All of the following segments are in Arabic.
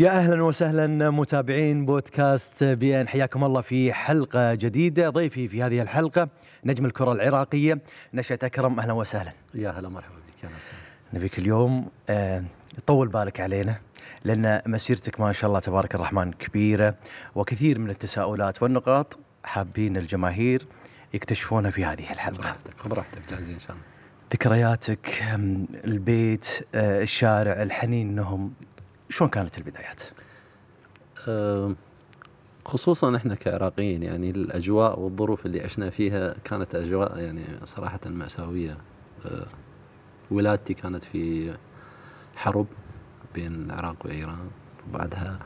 يا أهلا وسهلا متابعين بودكاست بي إن. حياكم الله في حلقة جديدة ضيفي في هذه الحلقة نجم الكرة العراقية نشأة أكرم. أهلا وسهلا. يا هلا مرحبا بك يا وسهلا. نبيك اليوم آه، طول بالك علينا لأن مسيرتك ما شاء الله تبارك الرحمن كبيرة وكثير من التساؤلات والنقاط حابين الجماهير يكتشفونها في هذه الحلقة. براحتك براحتك جاهزين إن شاء الله. ذكرياتك البيت آه، الشارع الحنين لهم شلون كانت البدايات؟ خصوصا إحنا كعراقيين يعني الأجواء والظروف اللي عشنا فيها كانت أجواء يعني صراحة مأساوية. أه، ولادتي كانت في حرب بين العراق وإيران وبعدها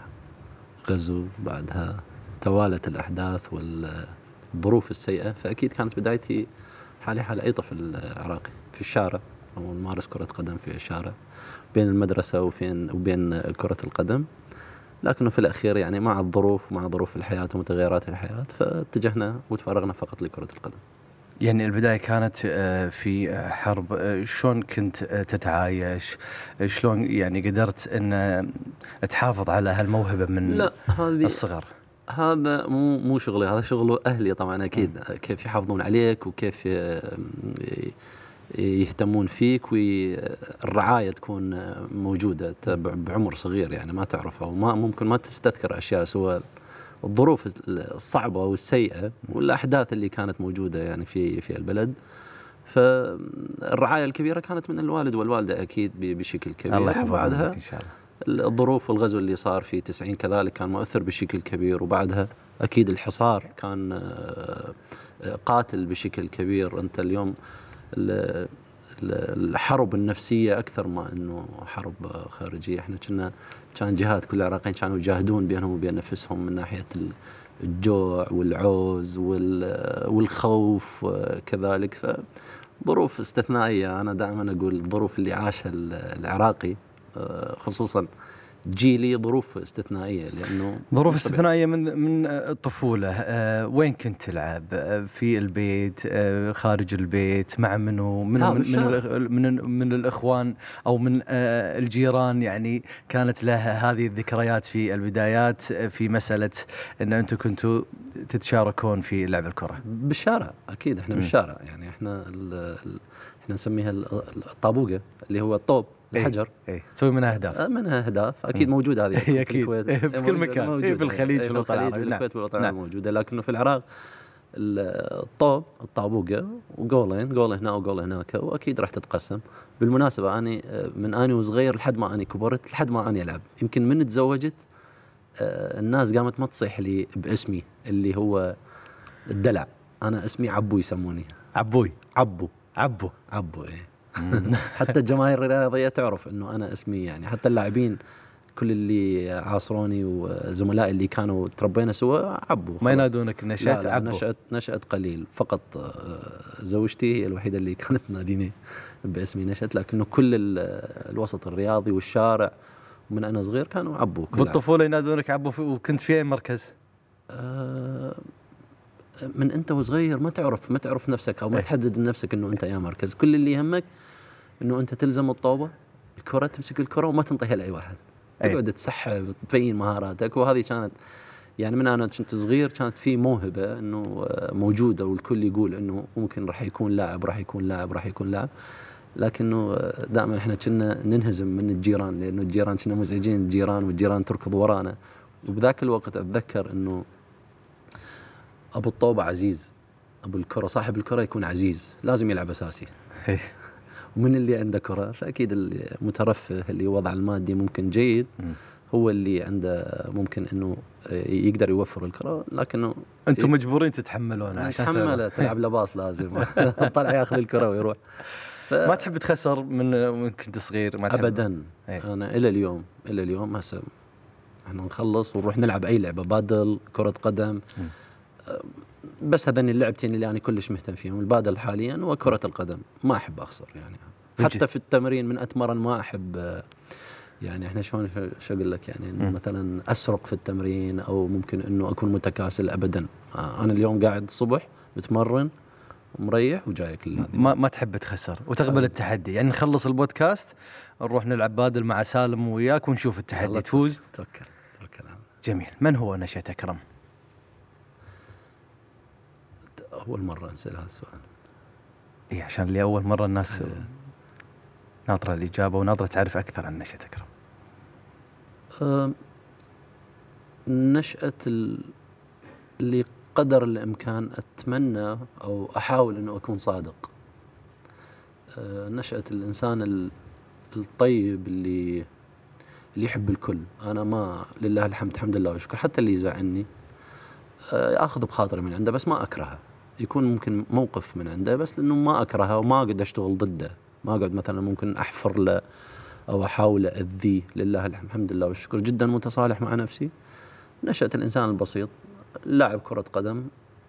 غزو بعدها توالت الأحداث والظروف السيئة. فأكيد كانت بدايتي حالي حال أي طفل عراقي في الشارع أو نمارس كرة قدم في الشارع. بين المدرسة وفين وبين كرة القدم. لكنه في الأخير يعني مع الظروف مع ظروف الحياة ومتغيرات الحياة فاتجهنا وتفرغنا فقط لكرة القدم. يعني البداية كانت آه، في آه، حرب. آه، شلون كنت تتعايش؟ شلون يعني قدرت إن آه، تحافظ على هالموهبة من لا هذه الصغر؟ هذا مو مو شغلي هذا شغل أهلي طبعا أكيد. كيف يحافظون عليك وكيف يهتمون فيك والرعاية تكون موجودة بعمر صغير يعني ما تعرفها وما ممكن ما تستذكر أشياء سوى الظروف الصعبة والسيئة والأحداث اللي كانت موجودة يعني في في البلد. فالرعاية الكبيرة كانت من الوالد والوالدة أكيد بشكل كبير. الله لك إن شاء الله. الظروف والغزو اللي صار في 90 كذلك كان مؤثر بشكل كبير. وبعدها أكيد الحصار كان آه، قاتل بشكل كبير. أنت اليوم ال- ال- الحرب النفسية أكثر ما إنه حرب خارجية. إحنا كنا كان جهات كل العراقيين كانوا يجاهدون بينهم وبين نفسهم من ناحية ال- الجوع والعوز وال- والخوف كذلك. فظروف استثنائية. أنا دائما أقول الظروف اللي عاشها ال- العراقي آه، خصوصا جيلي ظروف استثنائية لأنه ظروف. استثنائية من من الطفولة آه، وين كنت تلعب؟ آه، في البيت آه، خارج البيت مع منو؟ من من من, من من الإخوان أو من آه، الجيران يعني كانت لها هذه الذكريات في البدايات آه، في مسألة إن أنتم كنتوا تتشاركون في لعب الكرة. بالشارع أكيد إحنا. بالشارع يعني إحنا ال ال إحنا نسميها ال- الطابوقة اللي هو الطوب. الحجر اي تسوي منها أهداف. آه، منها أهداف أكيد مم. موجوده هذه إيه، أكيد. الكويت إيه، في كل موجودة- مكان. إيه، موجودة. في الخليج، إيه، في الوطن الخليج العربي. نعم. والكويت والوطن نعم. العربي موجودة لكنه في العراق ال- الطوب الطابوقة وجولين جول هنا وجول هناك وأكيد راح تتقسم بالمناسبة اني آه، من اني وصغير لحد ما اني كبرت لحد ما اني ألعب يمكن من تزوجت آه، الناس قامت ما تصيح لي باسمي اللي هو الدلع أنا اسمي عبو يسموني عبوي عبو عبو عبو إيه حتى الجماهير الرياضية تعرف إنه أنا اسمي يعني حتى اللاعبين كل اللي عاصروني وزملائي اللي كانوا تربينا سوا عبو ما. ينادونك نشأت لا لا عبو نشأت نشأت قليل فقط آه، زوجتي هي الوحيدة اللي كانت تناديني باسمي نشأت لكنه كل ال- الوسط الرياضي والشارع من أنا صغير كانوا عبو كل بالطفولة ينادونك عبو في- وكنت في أي مركز؟ آه، من أنت وصغير ما تعرف ما تعرف نفسك أو ما إيه. تحدد لنفسك إنه أنت يا مركز. كل اللي يهمك إنه أنت تلزم الطوبة الكرة تمسك الكرة وما تنطيها لأي واحد. إيه. تقعد تسحب تبين مهاراتك. وهذه كانت يعني من أنا كنت صغير كانت في موهبة إنه آه، موجودة والكل يقول إنه ممكن راح يكون لاعب راح يكون لاعب راح يكون لاعب. لكنه آه، دائما إحنا كنا ننهزم من الجيران لأنه الجيران كنا مزعجين الجيران والجيران تركض ورانا. وبذاك الوقت أتذكر إنه أبو الطوبه عزيز أبو الكرة صاحب الكرة يكون عزيز لازم يلعب أساسي إيه. ومن اللي عنده كرة فأكيد المترفه اللي وضع المادي ممكن جيد. هو اللي عنده ممكن إنه يقدر يوفر الكرة لكنه أنتم. مجبورين تتحملونها عشان تحمله تلعب. لباس لازم طلع ياخذ الكرة ويروح ف... ما تحب تخسر من من كنت صغير ما تحب ابدا إيه. أنا إلى اليوم إلى اليوم هسه إحنا نخلص ونروح نلعب أي لعبة بادل كرة قدم مم. بس هذني اللعبتين اللي أنا كلش مهتم فيهم البادل حاليا وكرة القدم ما أحب أخسر يعني. حتى في التمرين من أتمرن ما أحب يعني إحنا شلون شو أقول لك يعني إنه. مثلا أسرق في التمرين أو ممكن إنه أكون متكاسل ابدا أنا اليوم قاعد الصبح بتمرن مريح وجايك ما ما تحب تخسر وتقبل. التحدي يعني نخلص البودكاست نروح نلعب بادل مع سالم وياك ونشوف التحدي تفوز توكل توكل. جميل من هو نشأة أكرم أول مرة انسال هذا السؤال. إيه عشان لأول مرة الناس ناطرة الإجابة وناطرة تعرف أكثر عن نشأة أكرم. أم، نشأة ال- اللي قدر الإمكان أتمنى أو أحاول أنه أكون صادق. أه، نشأة الإنسان ال- الطيب اللي اللي يحب الكل. أنا ما لله الحمد الحمد لله والشكر حتى اللي يزعلني أه، أخذ بخاطري من عنده بس ما أكرهه. يكون ممكن موقف من عنده بس لأنه ما أكرهه وما أقعد أشتغل ضده. ما أقعد مثلا ممكن أحفر له أو أحاول أذيه. لله الحمد لله والشكر. جدا متصالح مع نفسي. نشأة الإنسان البسيط. لاعب كرة قدم.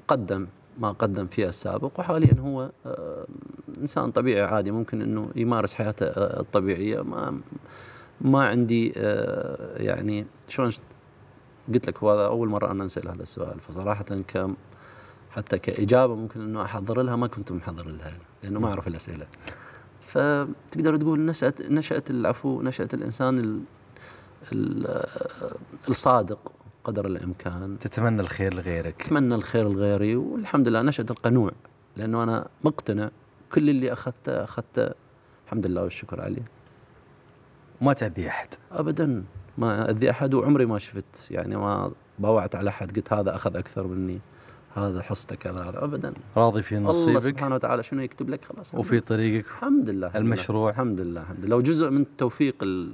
قدم ما قدم فيها السابق. وحاليا هو آه، إنسان طبيعي عادي. ممكن إنه يمارس حياته آه، الطبيعية. ما ما عندي آه، يعني شلون قلت لك هذا أول مرة أنا أنسأل هذا السؤال. فصراحة كم حتى كإجابة ممكن إنه أحضر لها ما كنت محضر لها لأنه ما أعرف الأسئلة. فتقدر تقول نشأة نشأة العفو نشأة الإنسان ال ال الصادق قدر الإمكان. تتمنى الخير لغيرك. أتمنى الخير لغيري والحمد لله نشأة القنوع لأنه أنا مقتنع كل اللي أخذته أخذته الحمد لله والشكر عليه. ما تأذي أحد. أبدا ما أذي أحد وعمري ما شفت يعني ما باوعت على أحد قلت هذا أخذ أكثر مني. هذا حصته كذا هذا. أبدا. راضي في الله نصيبك. سبحانه وتعالى شنو يكتب لك؟ خلاص. وفي طريقك. الحمد لله الحمد المشروع. لله الحمد لله الحمد لله. لو جزء من التوفيق ال-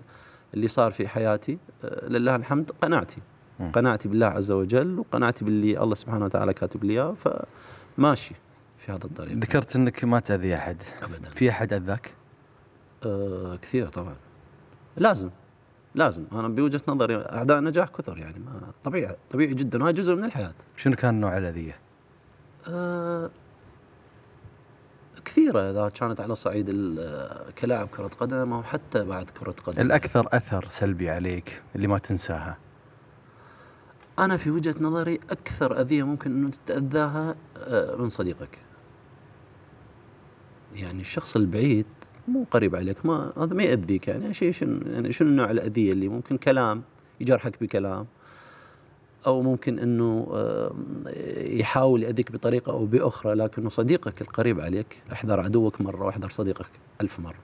اللي صار في حياتي آه، لله الحمد قناعتي. قناعتي بالله عز وجل وقناعتي باللي الله سبحانه وتعالى كاتب لي إياه فماشي في هذا الطريق. ذكرت أنك ما تأذي أحد. ابدا. في أحد أذاك؟ آه كثير طبعا. لازم. لازم. أنا بوجهة نظري أعداء النجاح كثر يعني ما طبيعي طبيعي جدا وهذا جزء من الحياة. شنو كان نوع الأذية؟ آه، كثيرة إذا كانت على صعيد ال- كلاعب كرة قدم أو حتى بعد كرة قدم. الأكثر أثر سلبي عليك اللي ما تنساها؟ أنا في وجهة نظري أكثر أذية ممكن أنه تتأذاها آه، من صديقك. يعني الشخص البعيد مو قريب عليك ما هذا ما يأذيك يعني شيء شنو يعني شنو نوع الأذية اللي ممكن كلام يجرحك بكلام أو ممكن آه، يحاول يأذيك بطريقة أو بأخرى لكنه صديقك القريب عليك احذر عدوك مرة واحذر صديقك ألف مرة.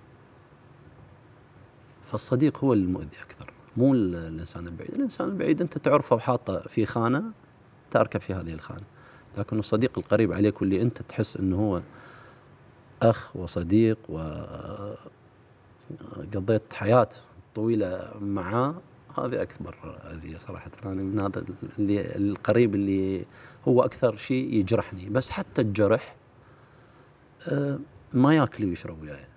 فالصديق هو المؤذي أكثر مو ال- الإنسان البعيد. الإنسان البعيد أنت تعرفه وحاطه في خانة تاركه في هذه الخانة لكن الصديق القريب عليك واللي أنت تحس أنه هو أخ وصديق وقضيت حياة طويلة معاه هذه أكبر أذية صراحة. أنا من هذا اللي القريب اللي هو أكثر شيء يجرحني. بس حتى الجرح آه، ما ياكل ويشرب وياي.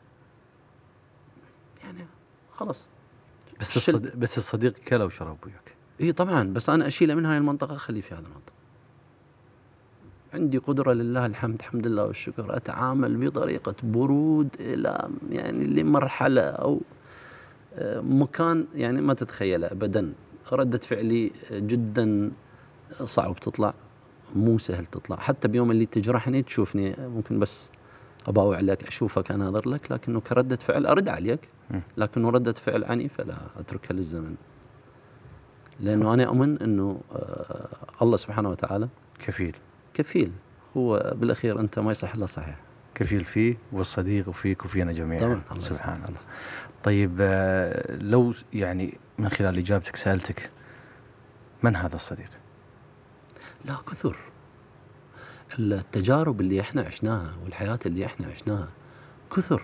يعني خلاص. بس الصديق بس الصديق كلا وشرب وياك. اي طبعا. بس أنا أشيله من هاي المنطقة أخليه في هذه المنطقة. عندي قدرة لله الحمد الحمد لله والشكر. أتعامل بطريقة برود إلى يعني لمرحلة أو آه، مكان يعني ما تتخيله ابدا. ردة فعلي جدا صعب تطلع مو سهل تطلع. حتى بيوم اللي تجرحني تشوفني ممكن بس أباوع عليك أشوفك أناظر لك لكنه كردة فعل أرد عليك. لكنه ردة فعل عنيفه لا أتركها للزمن. لأنه أنا أؤمن إنه آه، الله سبحانه وتعالى كفيل. كفيل هو بالأخير أنت ما يصح إلا صحيح. كفيل فيه والصديق وفيك وفينا جميعا. طبعا الله سبحان يسلمك. الله. طيب آه، لو يعني من خلال إجابتك سألتك من هذا الصديق؟ لا كثر. التجارب اللي إحنا عشناها والحياة اللي إحنا عشناها كثر.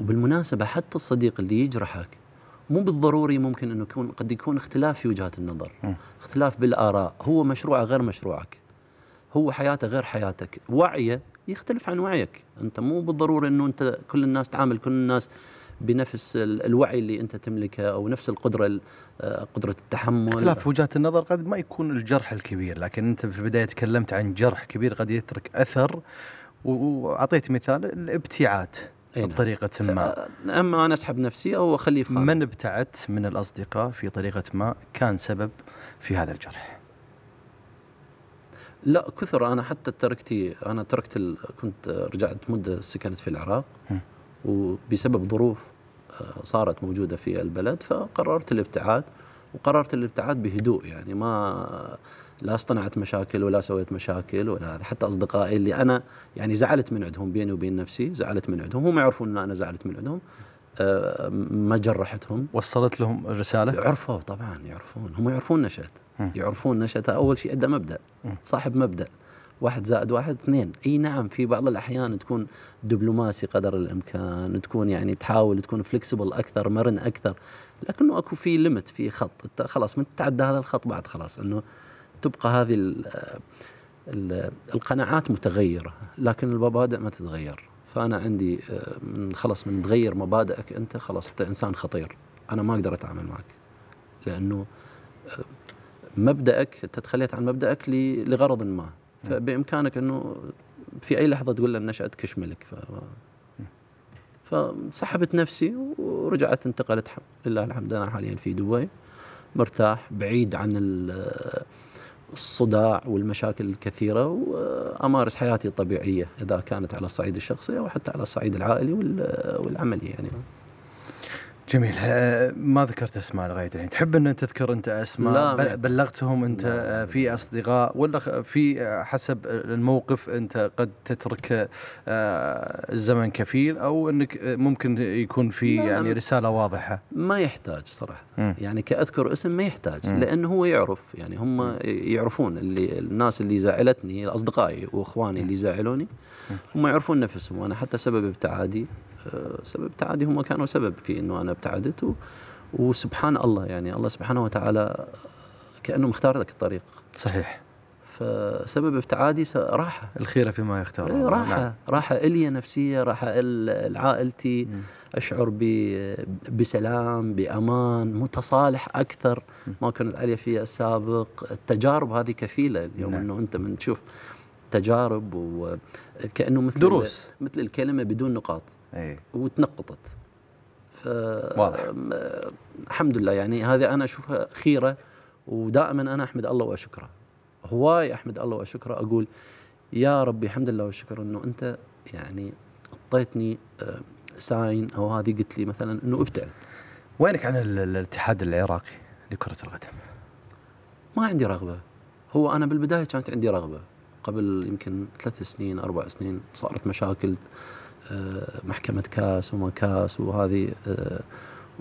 وبالمناسبة حتى الصديق اللي يجرحك مو بالضروري ممكن إنه يكون قد يكون اختلاف في وجهات النظر. اختلاف بالآراء. هو مشروعه غير مشروعك. هو حياته غير حياتك. وعيه يختلف عن وعيك. انت مو بالضرورة انه انت كل الناس تعامل كل الناس بنفس ال- الوعي اللي انت تملكه أو نفس القدرة ال- آه، قدرة التحمل. اختلاف وجهات النظر قد ما يكون الجرح الكبير لكن انت في البدايه تكلمت عن جرح كبير قد يترك أثر. وأعطيت مثال الابتعاد نعم. بطريقة ما. آه، أما أنا أسحب نفسي أو أخليه في من ابتعدت من الأصدقاء في طريقة ما كان سبب في هذا الجرح. لا كثر. أنا حتى تركتي أنا تركت ال... كنت رجعت مدة سكنت في العراق. وبسبب ظروف آه، صارت موجودة في البلد فقررت الابتعاد. وقررت الابتعاد بهدوء يعني ما لا اصطنعت مشاكل ولا سويت مشاكل ولا. حتى أصدقائي اللي أنا يعني زعلت من عندهم بيني وبين نفسي زعلت من عندهم. هم يعرفون إن أنا زعلت من عندهم. ما جرحتهم. وصلت لهم الرسالة؟ يعرفوا طبعا يعرفون. هم يعرفون نشأت. مم. يعرفون نشأتها أول شيء عنده مبدأ. مم. صاحب مبدأ. واحد زائد واحد اثنين. أي نعم في بعض الأحيان تكون دبلوماسي قدر الإمكان تكون يعني تحاول تكون فلكسبل أكثر مرن أكثر. لكنه أكو في ليمت في خط. خلاص من تتعدى هذا الخط بعد خلاص. إنه تبقى هذه ال ال القناعات متغيرة لكن المبادئ ما تتغير. فأنا عندي آه، من خلاص من تغير مبادئك أنت خلاص أنت إنسان خطير. أنا ما أقدر أتعامل معك لأنه آه، مبدأك أنت تخليت عن مبدأك لغرض ما. فبإمكانك أنه في أي لحظة تقول له نشأت كشملك ف فسحبت نفسي ورجعت انتقلت لله الحمد أنا حاليا في دبي مرتاح بعيد عن الصداع والمشاكل الكثيرة وأمارس حياتي الطبيعية إذا كانت على الصعيد الشخصي أو حتى على الصعيد العائلي وال- والعملي يعني. جميل. ما ذكرت أسماء لغاية الحين. تحب أن تذكر أنت أسماء؟ لا، بلغتهم أنت لا. آه، في أصدقاء؟ ولا في آه، حسب الموقف أنت قد تترك آه، الزمن كفيل أو أنك ممكن يكون في يعني رسالة واضحة؟ ما يحتاج صراحة. مم. يعني كأذكر اسم ما يحتاج مم. لأنه هو يعرف. يعني هم يعرفون اللي الناس اللي زعلتني اصدقائي وإخواني اللي زعلوني هم يعرفون نفسهم. وأنا حتى سبب ابتعادي سبب ابتعادي هم كانوا سبب في إنه أنا ابتعدت و وسبحان الله يعني. الله سبحانه وتعالى كأنه مختار لك الطريق. صحيح. فسبب ابتعادي راحة. الخيره فيما يختار إيه،. راحة. نعم. راحة إلي نفسية راحة لعائلتي. أشعر بسلام بأمان متصالح أكثر. ما كنت عليه في السابق. التجارب هذه كفيلة اليوم نعم. إنه أنت من تشوف تجارب وكانه مثل دروس. مثل الكلمة بدون نقاط. إي. وتنقطت. ف واضح. الحمد لله. يعني هذه أنا أشوفها خيرة ودائما أنا أحمد الله وأشكره. هواي أحمد الله وأشكره. أقول يا ربي الحمد لله والشكر إنه أنت يعني أعطيتني آه، sign أو هذه قلت لي مثلا إنه أبتعد. وينك عن ال- الاتحاد العراقي لكرة القدم؟ ما عندي رغبة. هو أنا بالبداية كانت عندي رغبة. قبل يمكن ثلاث سنين أربع سنين صارت مشاكل آه، محكمة كاس وما كاس وهذه آه،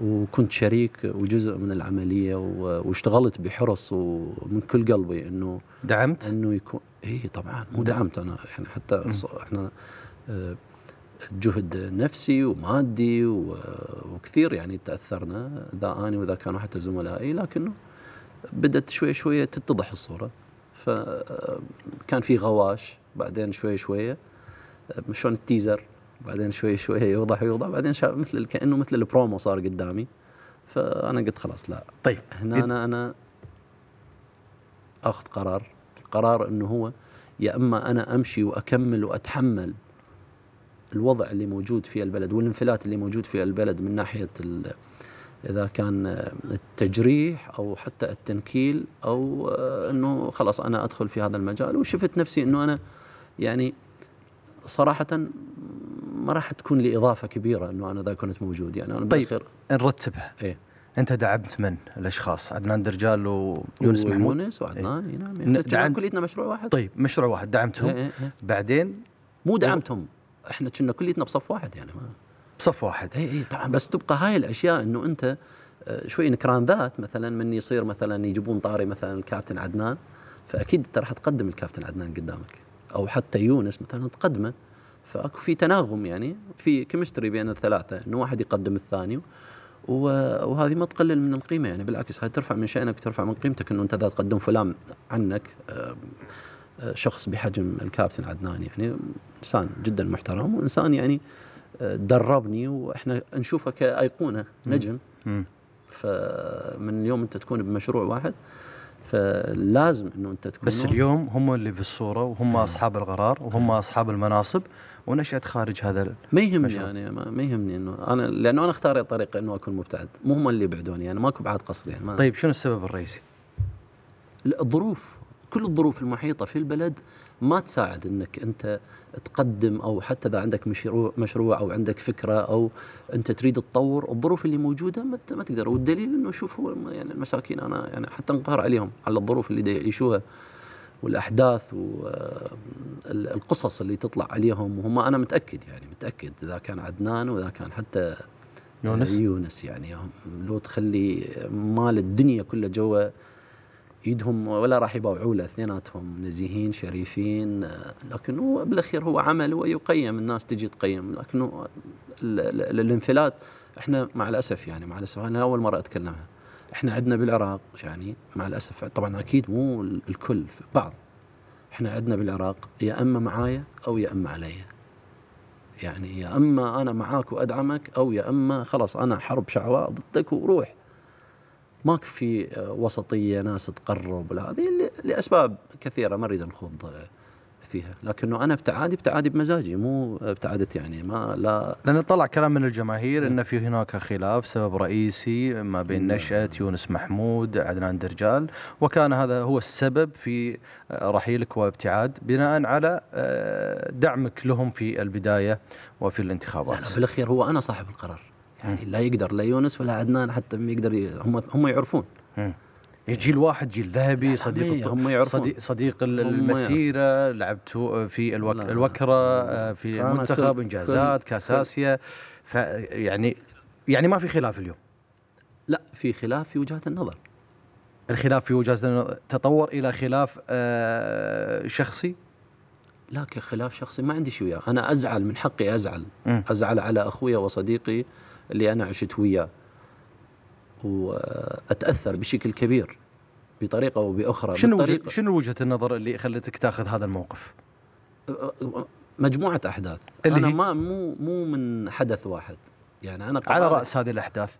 وكنت شريك وجزء من العملية و- واشتغلت بحرص ومن كل قلبي إنه دعمت؟ إنه يكون اي طبعا مو ده- دعمت أنا يعني حتى إحنا آه، جهد نفسي ومادي وكثير يعني تأثرنا ذا اني وذا كانوا حتى زملائي لكنه بدأت شوي شوية تتضح الصورة. فكان في غواش بعدين شوي شوية آه، شلون ال teaser بعدين شوي شوي يوضح ويوضح بعدين مثل كأنه مثل البرومو صار قدامي. فأنا قلت خلاص لا. طيب هنا أنا أنا أخذ قرار. القرار إنه هو يا إما أنا أمشي وأكمل وأتحمل الوضع اللي موجود في البلد والانفلات اللي موجود في البلد من ناحية إذا كان التجريح أو حتى التنكيل أو آه، إنه خلاص أنا أدخل في هذا المجال وشفت نفسي إنه أنا يعني صراحة ما راح تكون لي إضافة كبيرة إنه أنا ذا كنت موجود يعني. أنا طيب. نرتبها. إيه. أنت دعمت من؟ الأشخاص؟ عدنان درجال ويونس محمود. يونس وعدنان اي نعم ن- إحنا كنا دعم- كليتنا مشروع واحد. طيب مشروع واحد دعمتهم. إيه إيه إيه. بعدين؟ مو دعمتهم إحنا كنا كلياتنا بصف واحد يعني ما بصف واحد. اي اي طبعا. بس تبقى هاي الأشياء إنه أنت آه، شوي نكران ذات. مثلا من يصير مثلا يجيبون طاري مثلا الكابتن عدنان فأكيد أنت راح تقدم الكابتن عدنان قدامك. أو حتى يونس مثلا تقدمه. فأكو في تناغم يعني في chemistry بين الثلاثة إنه واحد يقدم الثاني. وهذه ما تقلل من القيمة يعني بالعكس هاي ترفع من شأنك وترفع من قيمتك إنه أنت ذا تقدم فلان عنك آه، آه، شخص بحجم الكابتن عدنان يعني. إنسان جدا محترم وإنسان يعني دربني وإحنا نشوفه كأيقونة نجم مم. فمن اليوم أنت تكون بمشروع واحد فلازم إنه أنت تكون بس اليوم هم اللي في الصورة وهم. أصحاب القرار وهم أصحاب المناصب ونشأت خارج هذا ما يهمني. يعني ما, يهمني إنه أنا لأنه أنا أختار طريقه إنه أكون مبتعد مو هم اللي يبعدوني يعني ماكو بعد قصر يعني ما طيب شنو السبب الرئيسي؟ الظروف كل الظروف المحيطة في البلد ما تساعد إنك أنت تقدم أو حتى إذا عندك مشروع مشروع أو عندك فكرة أو أنت تريد تطور الظروف اللي موجودة ما تقدر. والدليل إنه شوف هو يعني المساكين أنا يعني حتى انقهر عليهم على الظروف اللي يعيشوها والأحداث والقصص اللي تطلع عليهم. وهم أنا متأكد يعني متأكد إذا كان عدنان وإذا كان حتى يونس؟ يونس يعني لو تخلي مال الدنيا كلها جوا ايدهم ولا راح يباوعوا له. اثنيناتهم نزيهين شريفين لكن هو بالأخير هو عمل ويقيم الناس تجي تقيم. لكنه ال- ال- الانفلات إحنا مع الأسف يعني مع الأسف أنا أول مرة أتكلمها. إحنا عندنا بالعراق يعني مع الأسف. طبعا أكيد مو ال- الكل بعض. إحنا عندنا بالعراق يا أما معايا أو يا أما علي. يعني يا أما أنا معاك وأدعمك أو يا أما خلاص أنا حرب شعواء ضدك وروح. ماك في وسطية ناس تقرب هذه لأسباب كثيرة ما أريد نخوض فيها. لكنه أنا ابتعادي ابتعادي بمزاجي مو ابتعدت يعني ما لا. لأن طلع كلام من الجماهير أن في هناك خلاف سبب رئيسي ما بين لا. نشأة يونس محمود عدنان درجال. وكان هذا هو السبب في رحيلك وابتعاد بناء على آه، دعمك لهم في البداية وفي لا, الانتخابات لا بالأخير هو أنا صاحب القرار. يعني لا يقدر لا يونس ولا عدنان حتى ما يقدر ي... هم هم يعرفون. جيل واحد جيل ذهبي صديق هم- يعرفون. صديق صديق ال- هم المسيرة لعبتوا في الوك... لا. الوكرة آه، في المنتخب كل- كاس آسيا فيعني يعني ما في خلاف اليوم. لا في خلاف في وجهات النظر. الخلاف في وجهة النظر. تطور إلى خلاف آه، شخصي؟ لا كخلاف شخصي ما عندي شيء وياه. أنا أزعل من حقي أزعل. أزعل على أخويا وصديقي. اللي أنا عشت وياه وأتأثر بشكل كبير بطريقة أو بأخرى شنو وجه... بالطريقة. شنو وجهة النظر اللي خلتك تاخذ هذا الموقف؟ مجموعة أحداث. اللي أنا هي؟ ما مو مو من حدث واحد. يعني أنا على رأس هذه الأحداث؟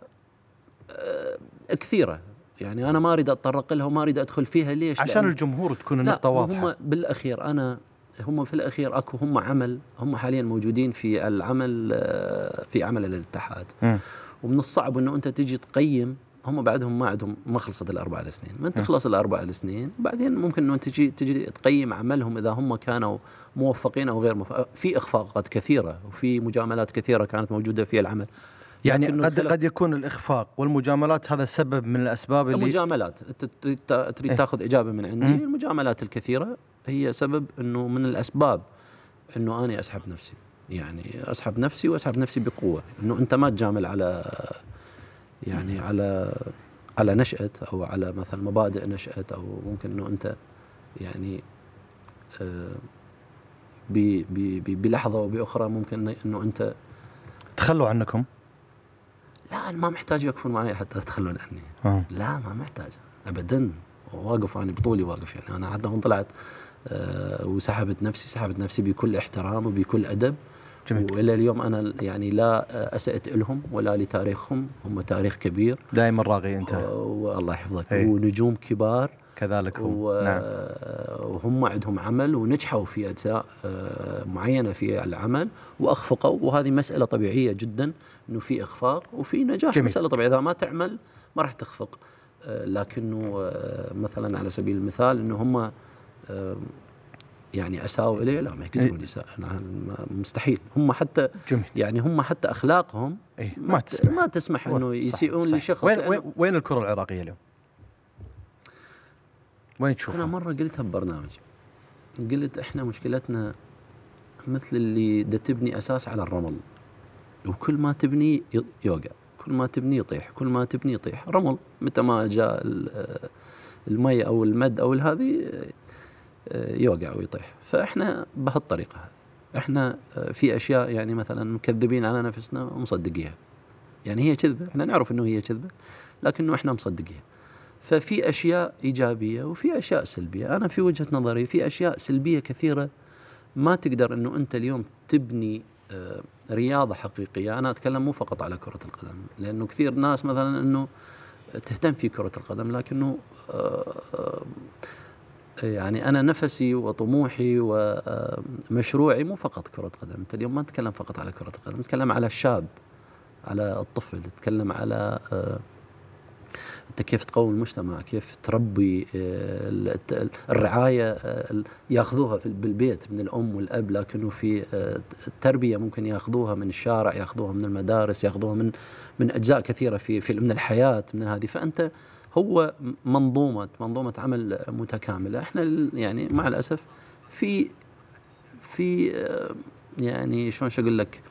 كثيرة. يعني أنا ما أريد أتطرق لها وما أريد أدخل فيها. ليش؟ عشان الجمهور تكون النقطة هم واضحة. بالأخير أنا هم في الأخير أكو هم عمل هم حاليا موجودين في العمل آه، في عمل الاتحاد مم. ومن الصعب إنه أنت تجي تقيم هم بعدهم ما عندهم ما خلصت الأربع سنين من م. تخلص الأربع سنين بعدين ممكن إنه تجي تجي تقيم عملهم إذا هم كانوا موفقين أو غير موفقين في اخفاقات كثيرة وفي مجاملات كثيرة كانت موجودة في العمل يعني قد قد يكون الإخفاق والمجاملات هذا سبب من الأسباب اللي المجاملات تريد إيه. تاخذ إجابة من عندي. المجاملات الكثيرة هي سبب إنه من الأسباب إنه أني أسحب نفسي. يعني أسحب نفسي وأسحب نفسي بقوة. إنه أنت ما تجامل على يعني على على نشأة أو على مثلا مبادئ نشأة أو ممكن إنه أنت يعني آه، ب- ب- ب- بلحظة وباخرى ممكن إنه أنت تخلوا عنكم؟ لا أنا ما محتاج يوقفون معي حتى يتخلون عني. آه. لا ما محتاج. ابدا. واقف أنا بطولي واقف يعني. أنا حتى يوم طلعت وسحبت نفسي سحبت نفسي بكل احترام وبكل أدب. جميل. وإلى اليوم أنا يعني لا آه، أسأت لهم ولا لتاريخهم هم تاريخ كبير. دائما راغي أنت. و- والله يحفظك. إيه. ونجوم كبار. كذلك هم. و- نعم. وهم عندهم عمل ونجحوا في أجزاء آه، معينة في العمل وأخفقوا. وهذه مسألة طبيعية جدا إنه في إخفاق وفي نجاح. جميل. مسألة طبيعية. إذا ما تعمل ما راح تخفق. آه، لكنه آه، مثلا على سبيل المثال إنه هم آه، يعني أساءوا الي لا ما يقدرون أنا ما- مستحيل. هم حتى جميل. يعني هم حتى أخلاقهم إيه ما, تسمح. ما تسمح إنه يسيئون. لشخص وين وين وين الكرة العراقية اليوم؟ وين أنا تشوفها؟ مرة قلتها ببرنامج قلت إحنا مشكلتنا مثل اللي دا تبني أساس على الرمل. وكل ما تبني يوقع. كل ما تبني يطيح. كل ما تبني يطيح. رمل متى ما جاء ال- المي أو المد أو هذه يوقع ويطيح. فإحنا بهالطريقة هذه إحنا آه، في أشياء يعني مثلا مكذبين على نفسنا ومصدقيها. يعني هي كذبة إحنا نعرف إنه هي كذبة لكنه إحنا مصدقيها. ففي أشياء إيجابية وفي أشياء سلبية. أنا في وجهة نظري في أشياء سلبية كثيرة ما تقدر إنه أنت اليوم تبني آه، رياضة حقيقية. أنا أتكلم مو فقط على كرة القدم لأنه كثير ناس مثلا إنه تهتم في كرة القدم لكنه آه، آه، يعني أنا نفسي وطموحي ومشروعي مو فقط كرة قدم. أنت اليوم ما تتكلم فقط على كرة القدم تتكلم على الشاب على الطفل تتكلم على آه، أنت كيف تقوي المجتمع كيف تربي آه، الرعاية آه، ياخذوها بالبيت من الأم والأب لكنه في التربيه ممكن ياخذوها من الشارع ياخذوها من المدارس ياخذوها من من أجزاء كثيرة في في من الحياة من هذه. فأنت هو منظومة منظومة عمل متكاملة. إحنا يعني مع الأسف في في آه، يعني شلون أقول لك؟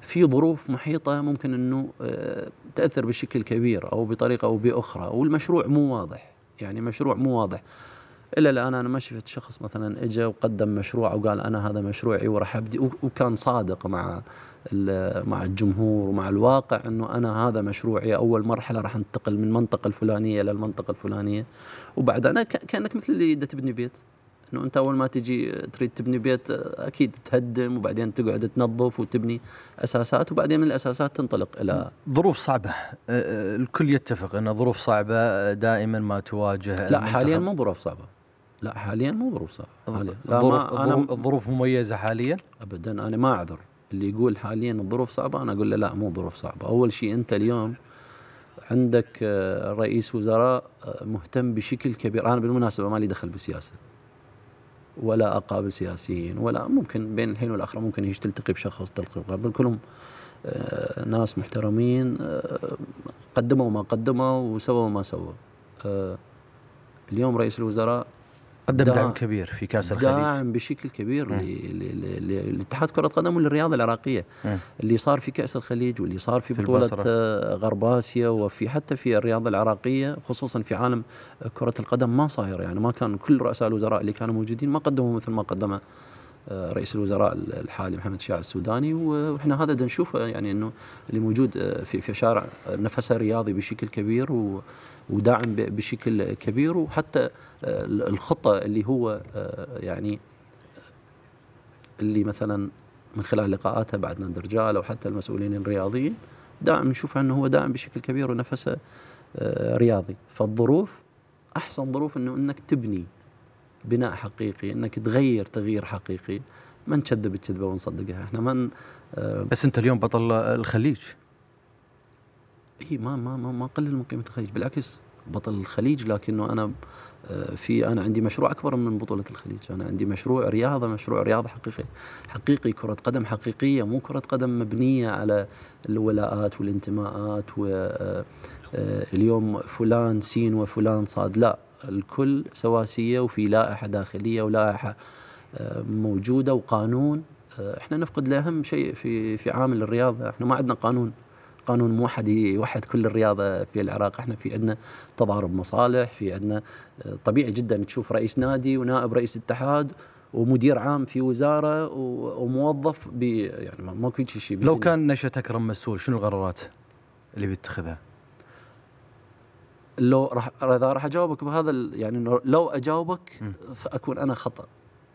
في ظروف محيطة ممكن إنه آه، تأثر بشكل كبير أو بطريقة أو بأخرى والمشروع مو واضح. يعني مشروع مو واضح. إلى الان أنا ما شفت شخص مثلا اجى وقدم مشروع وقال أنا هذا مشروعي وراح أبدي وكان صادق مع مع الجمهور ومع الواقع إنه أنا هذا مشروعي أول مرحلة راح أنتقل من المنطقة الفلانية إلى المنطقة الفلانية. وبعد أنا كأنك مثل اللي تبني بيت. إنه أنت أول ما تجي تريد تبني بيت أكيد تهدم وبعدين تقعد تنظف وتبني أساسات وبعدين من الأساسات تنطلق إلى ظروف صعبة. آه، آه، الكل يتفق أن ظروف صعبة دائما ما تواجه لا حاليا. مو ظروف صعبة. لا حاليا مو ظروف صعبة حاليا. الظروف, أنا الظروف, الظروف مميزة حاليا؟ ابدا أنا ما أعذر. اللي يقول حاليا الظروف صعبة أنا أقول له لا مو ظروف صعبة. أول شيء أنت اليوم عندك آه، رئيس وزراء آه، مهتم بشكل كبير. أنا بالمناسبة ما لي دخل بالسياسة. ولا أقابل سياسيين ولا ممكن بين الحين والآخرة ممكن هيش تلتقي بشخص تلقي بقابل كلهم آه، ناس محترمين قدموا ما قدموا وسووا ما سووا. اليوم رئيس الوزراء قدم داعم. دعم كبير في كأس الخليج داعم بشكل كبير لاتحاد كرة القدم وللرياضة العراقية مم. اللي صار في كأس الخليج واللي صار في, في بطولة البصرة. غرب آسيا وفي حتى في الرياضة العراقية خصوصا في عالم كرة القدم ما صاير يعني ما كان كل رؤساء الوزراء اللي كانوا موجودين ما قدموا مثل ما قدم آه، رئيس الوزراء الحالي محمد شاع السوداني. وإحنا هذا نشوفه يعني إنه اللي موجود آه، في في شارع آه، نفسه رياضي بشكل كبير وداعم بشكل كبير. وحتى آه، الخطة اللي هو آه، يعني اللي مثلا من خلال لقاءاته بعد نادي الرجال أو حتى المسؤولين الرياضيين داعم نشوف إنه هو داعم بشكل كبير ونفسه آه، رياضي. فالظروف أحسن ظروف إنه إنك تبني بناء حقيقي إنك تغير تغيير حقيقي. ما نكذب الكذبه ونصدقها. إحنا ما ن- آه، بس أنت اليوم بطل الخليج. هي ما ما ما ما قلل من قيمة الخليج. بالعكس بطل الخليج لكنه أنا آه، في أنا عندي مشروع أكبر من بطولة الخليج. أنا عندي مشروع رياضة مشروع رياضة حقيقي. حقيقي كرة قدم حقيقية مو كرة قدم مبنية على الولاءات والانتماءات واليوم فلان سين وفلان صاد. لا الكل سواسية وفي لائحة داخلية ولائحة آه، موجودة وقانون آه، إحنا نفقد لاهم شيء في في عامل الرياضة. إحنا ما عندنا قانون. قانون موحد يوحد كل الرياضة في العراق. إحنا في عندنا تضارب مصالح في عندنا آه، طبيعي جدا تشوف رئيس نادي ونائب رئيس اتحاد ومدير عام في وزارة وموظف يعني ما- ماكو شيء لو. كان نشأة أكرم مسؤول شنو القرارات اللي بيتخذها؟ لو راح إذا راح أجاوبك بهذا يعني إنه لو أجاوبك. فأكون أنا خطأ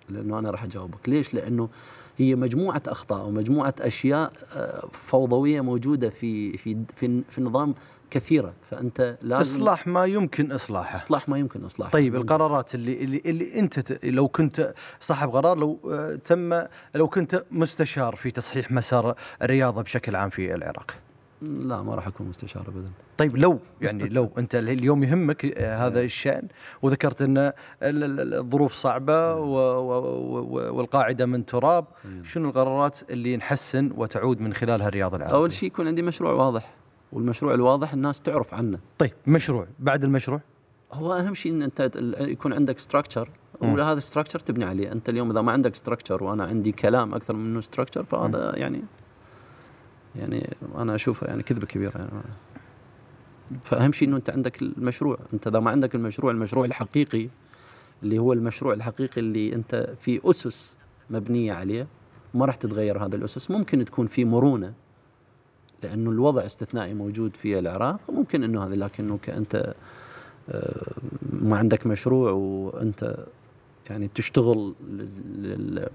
لأنه أنا راح أجاوبك. ليش؟ لأنه هي مجموعة أخطاء ومجموعة أشياء آه، فوضوية موجودة في في في, في النظام كثيرة. فأنت لازم إصلاح ما يمكن إصلاحه. إصلاح ما يمكن إصلاحه. طيب القرارات اللي اللي, اللي أنت لو كنت صاحب قرار لو آه، تم لو كنت مستشار في تصحيح مسار الرياضه بشكل عام في العراق. لا ما راح أكون مستشار ابدا. طيب لو يعني لو أنت اليوم يهمك آه، هذا الشأن وذكرت إن ال- ال- الظروف صعبة و- والقاعدة من تراب، شنو القرارات اللي نحسن وتعود من خلالها الرياضه العراقيه؟ أول شيء يكون عندي مشروع واضح والمشروع الواضح الناس تعرف عنه. طيب مشروع بعد المشروع؟ هو أهم شيء إن أنت يكون عندك structure. وهذا ال structure تبني عليه. أنت اليوم إذا ما عندك structure وأنا عندي كلام أكثر من structure فهذا يعني يعني أنا اشوفه يعني كذبة كبيرة. يعني فأهم شيء إنه أنت عندك المشروع. أنت إذا ما عندك المشروع المشروع الحقيقي اللي هو المشروع الحقيقي اللي أنت في أسس مبنية عليه ما راح تتغير هذا الأسس. ممكن تكون في مرونة لأنه الوضع استثنائي موجود في العراق. ممكن إنه هذا لكنه كأنت آه، ما عندك مشروع وأنت يعني تشتغل لل-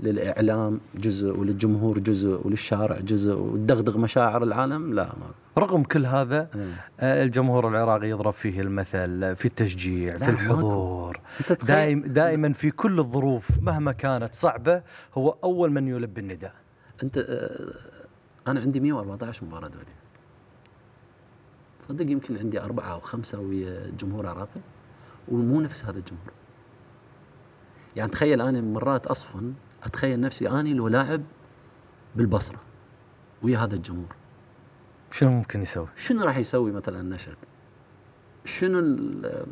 للإعلام جزء وللجمهور جزء وللشارع جزء وتدغدغ مشاعر العالم لا ما رغم كل هذا إيه. آه، الجمهور العراقي يضرب فيه المثل في التشجيع في. الحضور. دائم دائما في كل الظروف مهما كانت صعبة هو أول من يلبي النداء. أنت آه، أنا عندي 114 مباراة دوليه صدق يمكن عندي أربعة أو خمسة ويا جمهور عراقي ومو نفس هذا الجمهور. يعني تخيل أنا مرات أصفن أتخيل نفسي أني لو لاعب بالبصرة ويا هذا الجمهور. شنو ممكن يسوي؟ شنو راح يسوي مثلا نشد؟ شنو ال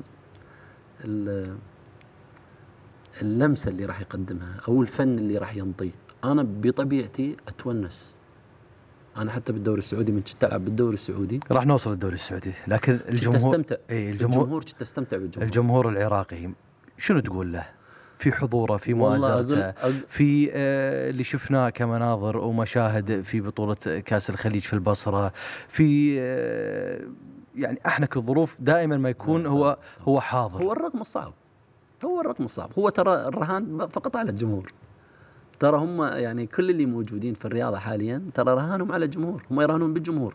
ال اللمسة اللي راح يقدمها أو الفن اللي راح ينطيه؟ أنا بطبيعتي أتونس. أنا حتى بالدوري السعودي من كنت ألعب بالدوري السعودي. راح نوصل للدوري السعودي. لكن كنت الجمهور أستمتع. إي الجمهور الجمهور كنت أستمتع بالجمهور. الجمهور العراقي شنو تقول له؟ في حضوره في مؤازرته في آه، اللي شفناه كمناظر ومشاهد في بطولة كأس الخليج في البصرة في آه، يعني أحنك الظروف دائما ما يكون هو هو حاضر. هو الرقم الصعب هو الرقم الصعب هو ترى الرهان فقط على الجمهور. ترى هم يعني كل اللي موجودين في الرياضة حاليا ترى رهانهم على الجمهور. هم يراهنون بالجمهور.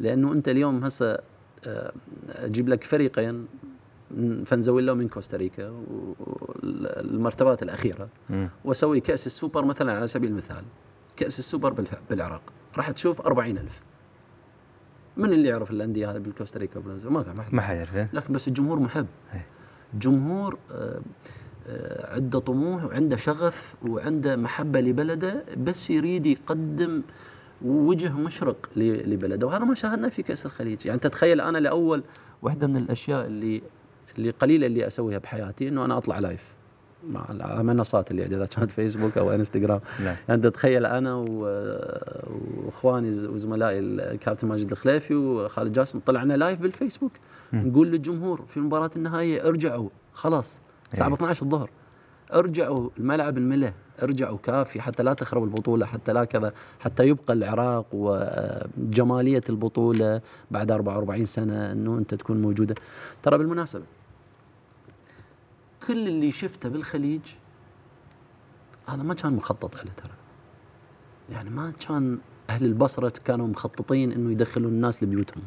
لأنه أنت اليوم هسه آه، أجيب لك فريقين من فنزويلا ومن كوستاريكا والمرتبات الأخيرة. وأسوي كأس السوبر مثلا على سبيل المثال كأس السوبر بالعراق. راح تشوف 40000 من اللي يعرف الأندية هذه بالكوستاريكا ما كان ما حد. يعرف؟ لكن بس الجمهور محب. إيه. جمهور آه، آه، عنده طموح وعنده شغف وعنده محبة لبلده بس يريد يقدم وجه مشرق لبلده. وهذا ما شاهدناه في كأس الخليج. يعني تتخيل أنا لأول واحدة من الأشياء اللي اللي قليلة اللي أسويها بحياتي إنه أنا أطلع live مع على منصات اللي إذا كانت فيسبوك أو انستغرام نعم. يعني تتخيل أنا وإخواني وزملائي الكابتن ماجد الخليفي وخالد جاسم طلعنا live بالفيسبوك. مم. نقول للجمهور في المباراه النهائية ارجعوا. خلاص. الساعة إيه. 12 الظهر. ارجعوا. الملعب المله ارجعوا كافي. حتى لا تخرب البطولة حتى لا كذا. حتى يبقى العراق وجماليه البطولة بعد 44 سنة إنه أنت تكون موجودة. ترى بالمناسبة كل اللي شفته بالخليج هذا ما كان مخطط له ترى. يعني ما كان أهل البصرة كانوا مخططين إنه يدخلون الناس لبيوتهم.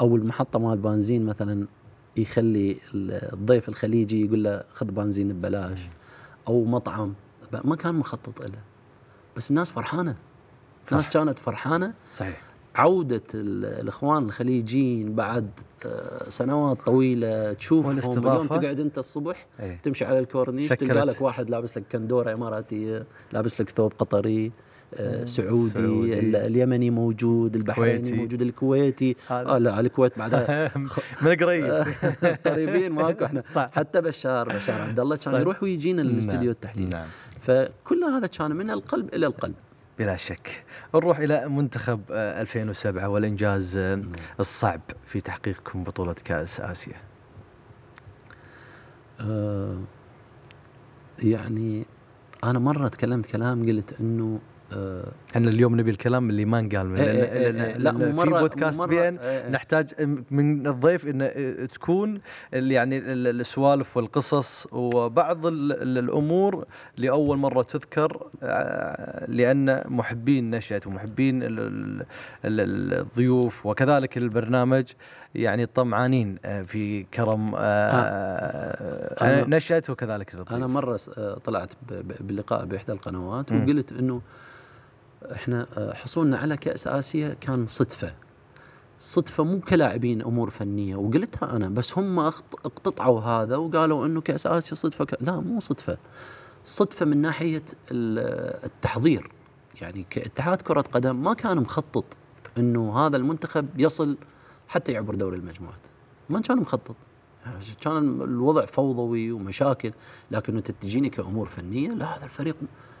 أو المحطه مال بنزين مثلا يخلي الضيف الخليجي يقول له خذ بنزين ببلاش أو مطعم ما كان مخطط له. بس الناس فرحانة. الناس. كانت فرحانة. صحيح. عودة ال- الإخوان الخليجيين بعد آه، سنوات طويلة تشوفهم. اليوم تقعد أنت الصبح إيه. تمشي على الكورنيش. تلقى لك واحد لابس لك كندورة إماراتية لابس لك ثوب قطري آه، مم. سعودي, سعودي. ال- اليمني موجود البحريني كويتي. موجود الكويتي. آه لا الكويت بعدها من قريب قريبين ماكو إحنا صح حتى بشار بشار عبد الله كان. يروح ويجينا الاستوديو نعم. التحليل نعم فكل هذا كان من القلب إلى القلب بلا شك. نروح إلى منتخب آه، 2007 والإنجاز آه، الصعب في تحقيقكم بطولة كأس آسيا. آه يعني أنا مرة تكلمت كلام قلت إنه آه إحنا اليوم نبي الكلام اللي ما انقال من إيه إيه إيه لا في بودكاست إيه إيه. نحتاج من الضيف انه تكون يعني ال- السوالف والقصص وبعض ال- ال- الأمور لأول مرة تذكر آه، لأن محبين نشأة ومحبين ال- ال- ال- الضيوف وكذلك البرنامج يعني طمعانين آه، في كرم آه، أنا- نشأة وكذلك الضيوف أنا مرة آه، طلعت ب- ب- باللقاء بإحدى القنوات. وقلت إنه إحنا آه، حصولنا على كأس آسيا كان صدفة. صدفة مو كلاعبين أمور فنية. وقلتها أنا بس هم اقتطعوا هذا وقالوا إنه كأس آسيا صدفة ك... لا مو صدفة. صدفة من ناحية ال- التحضير. يعني كاتحاد كرة قدم ما كان مخطط إنه هذا المنتخب يصل حتى يعبر دوري المجموعات. ما كان مخطط. يعني كان الوضع فوضوي ومشاكل لكن تجيني كأمور فنية لا هذا الفريق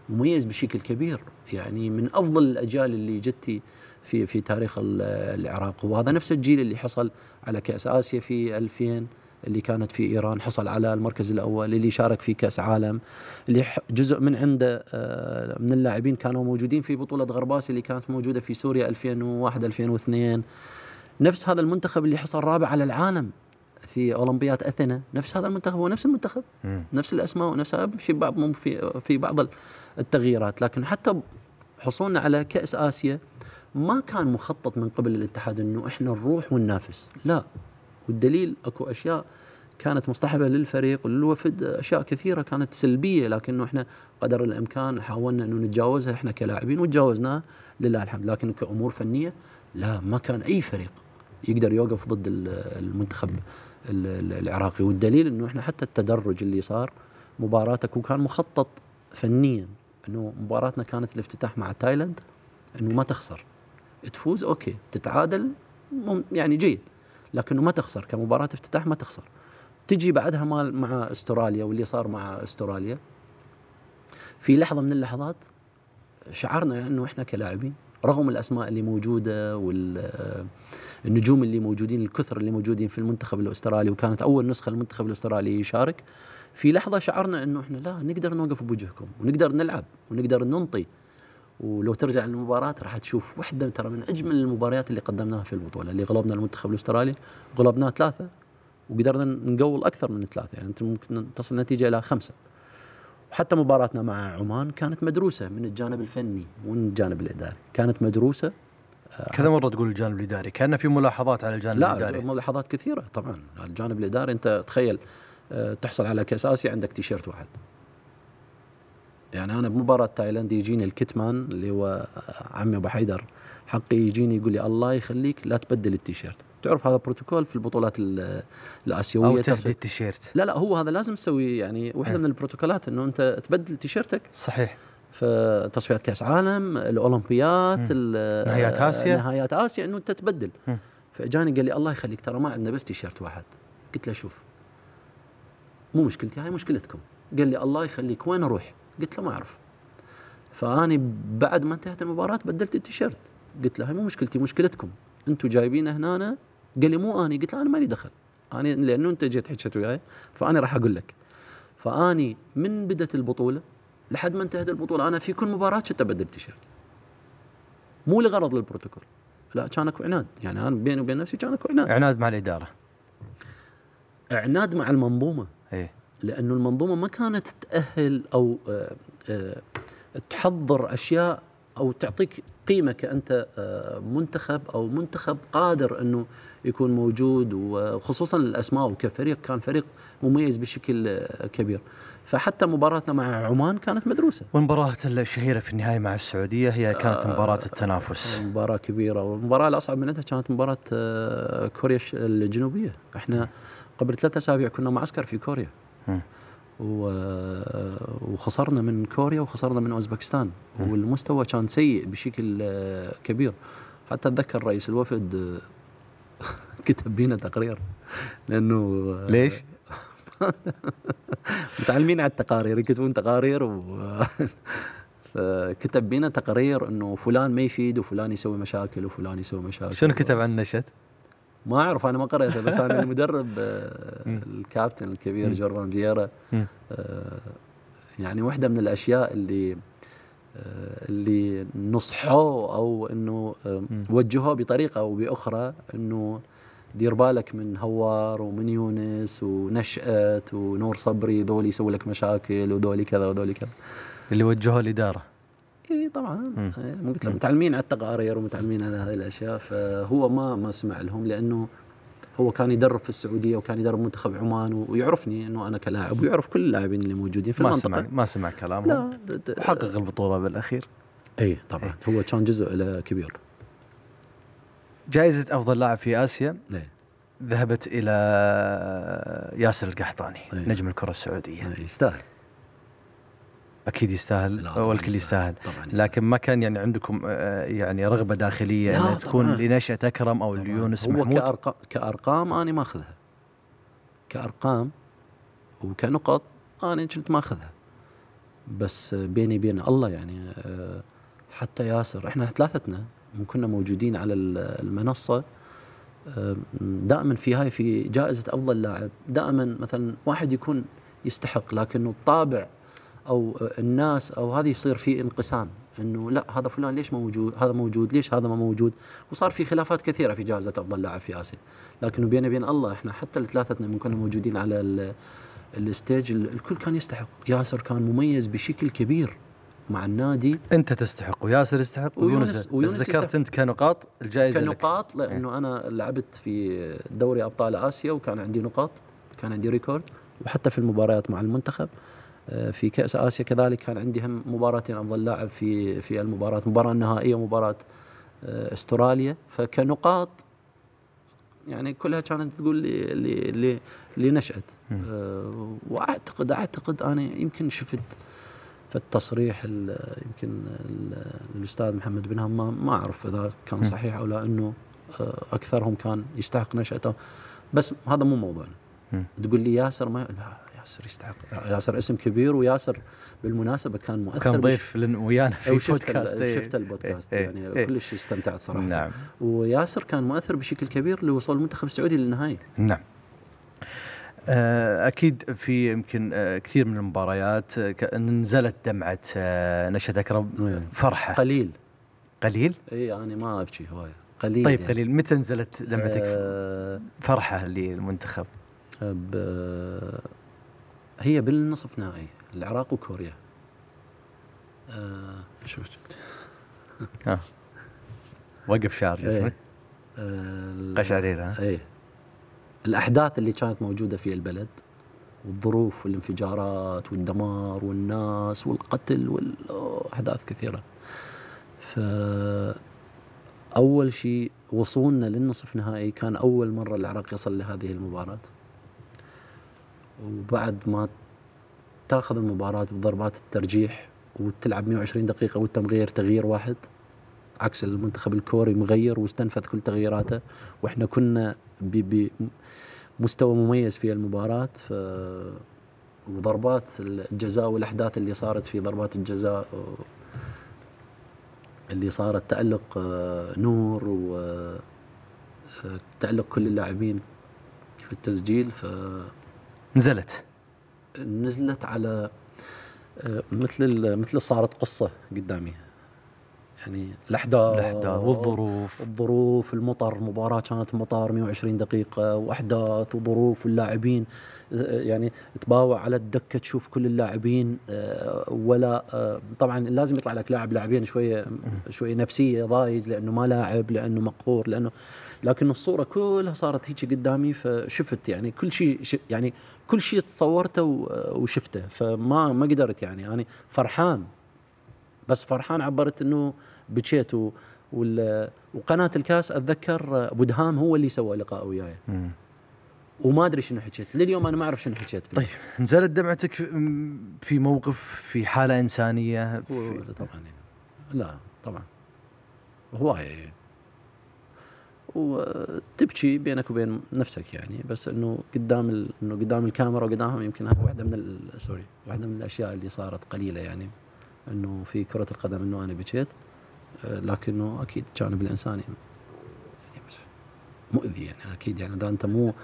مميز بشكل كبير. يعني من أفضل الأجيال اللي جتي في في تاريخ ال- العراق. وهذا نفس الجيل اللي حصل على كأس آسيا في 2000 اللي كانت في إيران حصل على المركز الأول اللي شارك في كأس عالم اللي جزء من عنده آه، من اللاعبين كانوا موجودين في بطولة غرباسي اللي كانت موجودة في سوريا 2001 2002 نفس هذا المنتخب اللي حصل رابع على العالم. في اولمبياد أثينا نفس هذا المنتخب هو نفس المنتخب مم. نفس الأسماء ونفسها في بعض في في بعض التغييرات. لكن حتى حصولنا على كأس آسيا ما كان مخطط من قبل الاتحاد إنه إحنا نروح وننافس. لا. والدليل أكو أشياء كانت مصطحبة للفريق وللوفد أشياء كثيرة كانت سلبية لكنه إحنا قدر الإمكان حاولنا إنه نتجاوزها إحنا كلاعبين وتجاوزناها لله الحمد. لكن كأمور فنية لا ما كان أي فريق يقدر يوقف ضد ال- المنتخب. ال- ال- العراقي. والدليل إنه إحنا حتى التدرج اللي صار مباراتك وكان مخطط فنيا إنه مباراتنا كانت الافتتاح مع تايلاند إنه ما تخسر. تفوز okay تتعادل يعني جيد لكنه ما تخسر. كمباراة افتتاح ما تخسر. تجي بعدها مع أستراليا واللي صار مع أستراليا في لحظة من اللحظات شعرنا إنه إحنا كلاعبين رغم الأسماء اللي موجودة والنجوم اللي موجودين الكثر اللي موجودين في المنتخب الأسترالي وكانت أول نسخة للمنتخب الأسترالي يشارك في لحظة شعرنا إنه إحنا لا نقدر نوقف بوجهكم ونقدر نلعب ونقدر ننطي. ولو ترجع للمباراة راح تشوف واحدة ترى من أجمل المباريات اللي قدمناها في البطولة اللي غلبنا المنتخب الأسترالي غلبناه ثلاثة وقدرنا نقول أكثر من ثلاثة يعني أنت ممكن تصل نتيجة إلى خمسة. وحتى مباراتنا مع عمان كانت مدروسة من الجانب الفني ومن الجانب الإداري. كانت مدروسة كذا مرة تقول الجانب الإداري كأن في ملاحظات على الجانب لا الإداري. ملاحظات كثيرة طبعا. الجانب الإداري أنت تخيل آه، تحصل على كأس آسيا عندك تيشيرت واحد. يعني أنا بمباراة تايلاند يجيني الكتمان اللي هو عمي أبو حيدر حقي يجيني يقول لي الله يخليك لا تبدل التيشيرت. تعرف هذا بروتوكول في البطولات ال- الآسيوية أو تهدي التيشيرت. لا لا هو هذا لازم تسوي يعني واحدة إيه. من البروتوكولات إنه أنت تبدل تيشيرتك صحيح. في تصفيات كأس عالم الأولمبيات نهايات آسيا. نهايات آسيا إنه أنت تبدل. فإجاني قال لي الله يخليك ترى ما عندنا بس تيشيرت واحد. قلت له شوف مو مشكلتي هاي مشكلتكم. قال لي الله يخليك وين أروح؟ قلت له ما أعرف. فأني بعد ما انتهت المباراة بدلت التيشيرت. قلت له هاي مو مشكلتي مشكلتكم. أنتم جايبينه هنا قال لي مو آني. قلت له أنا مالي دخل. أنا لأنه أنت جيت حكيت وياي فأنا راح أقول لك. فآني من بدت البطولة لحد ما انتهت البطولة أنا في كل مباراة كنت أبدل تيشيرت مو لغرض البروتوكول لا كان اكو عناد. يعني أنا بيني وبين نفسي كان اكو عناد. عناد مع الإدارة. عناد مع المنظومة. إيه. لأنه المنظومة ما كانت تأهل أو آه، آه، تحضر أشياء أو تعطيك قيمة كأنت آه، منتخب أو منتخب قادر إنه يكون موجود وخصوصا الأسماء وكفريق كان فريق مميز بشكل آه، كبير. فحتى مباراتنا مع عمان كانت مدروسة. والمباراة الشهيرة في النهاية مع السعودية هي كانت آه، مباراة التنافس. مباراة كبيرة. والمباراة الأصعب منها كانت مباراة آه، كوريا الجنوبية. إحنا قبل ثلاثة أسابيع كنا معسكر في كوريا. وخسرنا من كوريا وخسرنا من أوزبكستان مم. والمستوى كان سيء بشكل آه، كبير حتى أتذكر رئيس الوفد آه، كتب بينا تقرير لأنه آه، ليش؟ متعلمين على التقارير يكتبون تقارير و فكتب بينا تقارير إنه فلان ما يفيد وفلان يسوي مشاكل وفلان يسوي مشاكل شنو كتب عن النشد؟ ما أعرف أنا ما قريته بس أنا المدرب آه،. الكابتن الكبير مم. جورفان فييرا. آه، يعني واحدة من الأشياء اللي آه، اللي نصحوه أو إنه. وجهوه بطريقة أو بأخرى إنه دير بالك من هوار ومن يونس ونشأت ونور صبري ذول يسوي لك مشاكل وذولي كذا وذولي كذا اللي وجهوه الإدارة اي طبعا. إيه، ما قلت. متعلمين على التقارير ومتعلمين على هذه الأشياء فهو ما ما سمع لهم لأنه هو كان يدرب في السعودية وكان يدرب منتخب عمان ويعرفني إنه أنا كلاعب ويعرف كل اللاعبين اللي موجودين في ما المنطقة. سمع ما سمع كلامهم. لا وحقق البطولة بالأخير. اي طبعا. هو كان جزء له كبير. جائزة أفضل لاعب في آسيا اي ذهبت إلى ياسر القحطاني أي. نجم الكرة السعودية. إي، يستاهل. أكيد يستاهل والكل يستاهل طبعا يستاهل. لكن ما كان يعني عندكم آه، يعني رغبة داخلية لا، أن تكون. لنشأة أو طبعاً. ليونس هو محمود كأرقام كأرقام أنا ماخذها كأرقام وكنقط أنا كنت ماخذها بس بيني بين الله يعني آه، حتى ياسر إحنا ثلاثتنا كنا موجودين على ال- المنصة آه، دائما في هاي في جائزة أفضل لاعب دائما مثلا واحد يكون يستحق لكنه الطابع أو الناس أو هذه يصير في انقسام إنه لا هذا فلان ليش موجود؟ هذا موجود ليش هذا ما موجود؟ وصار في خلافات كثيرة في جائزة أفضل لاعب في آسيا. لكنه بيني وبين الله إحنا حتى الثلاثتنا من كنا موجودين على ال- ال stage ال- الكل كان يستحق. ياسر كان مميز بشكل كبير مع النادي. أنت تستحق وياسر يستحق ويونس- ويونس, بس ذكرت. أنت كنقاط الجائزة لك. كنقاط لأنه أنا لعبت في دوري أبطال آسيا وكان عندي نقاط كان عندي record وحتى في المباريات مع المنتخب. في كأس آسيا كذلك كان عندي هم مباراتين أفضل لاعب في في المباراة المباراه النهائيه ومباراة آه، أستراليا فكنقاط يعني كلها كانت تقول لي اللي اللي اللي نشأت. آه، وأعتقد أعتقد أنا يمكن شفت في التصريح ال- يمكن ال- الأستاذ محمد بن همام ما أعرف إذا كان. صحيح أو لا إنه آه، أكثرهم كان يستحق نشأته بس هذا مو موضوعنا. تقول لي ياسر ما لا ياسر يستحق ياسر اسم كبير وياسر بالمناسبة كان مؤثر كان ضيف ويانا في وشفت بودكاست إيه. شفت البودكاست إيه. يعني إيه. كلش استمتعت صراحة نعم وياسر كان مؤثر بشكل كبير لوصول المنتخب السعودي للنهائي نعم آه، أكيد في يمكن آه، كثير من المباريات آه، نزلت دمعة نشأة أكرم إيه. فرحة قليل قليل إي يعني ما ابكي هواية قليل طيب يعني. قليل متى نزلت دمعتك فرحة للمنتخب. هي بالنصف نهائي العراق وكوريا. آه شوف ها. وقف شعر جسمك. إيه. آه قشعريره ها؟ إيه. الأحداث اللي كانت موجودة في البلد والظروف والانفجارات والدمار والناس والقتل واحداث كثيرة. ف أول شيء وصولنا للنصف نهائي كان أول مرة العراق يصل لهذه المباراة. وبعد ما تاخذ المباراة بضربات الترجيح وتلعب 120 دقيقة وانت مغير تغيير واحد عكس المنتخب الكوري مغير واستنفذ كل تغييراته وإحنا كنا بمستوى مميز في المباراة ف وضربات الجزاء والأحداث اللي صارت في ضربات الجزاء اللي صارت تألق آه، نور وتالق كل اللاعبين في التسجيل نزلت. فنزلت على آه، مثل مثل صارت قصة قدامي. يعني الأحداث والظروف. الظروف المطر مباراة كانت مطر 120 دقيقة وأحداث وظروف واللاعبين يعني تباوع على الدكة تشوف كل اللاعبين ولا طبعا لازم يطلع لك لاعب لاعبين شوية شوية نفسية ضايج لأنه ما لاعب لأنه مقهور لأنه لكن الصورة كلها صارت هيك قدامي فشفت يعني كل شيء يعني كل شيء تصورته وشفته فما ما قدرت يعني أنا فرحان. بس فرحان عبرت إنه بكيت وقناة الكاس أتذكر أبو دهام هو اللي سوى لقاء وياي. وما أدري شنو حكيت لليوم أنا ما أعرف شنو حكيت طيب نزلت دمعتك في موقف في حالة إنسانية في طبعا. لا طبعا هواية. وتبكي بينك وبين نفسك يعني بس إنه قدام ال... إنه قدام الكاميرا وقدامهم يمكن هذه واحدة من ال... سوري واحدة من الأشياء اللي صارت قليلة يعني إنه في كرة القدم إنه أنا بكيت لكنه أكيد الجانب الإنساني. يعني مؤذي يعني أكيد يعني. إذا أنت مو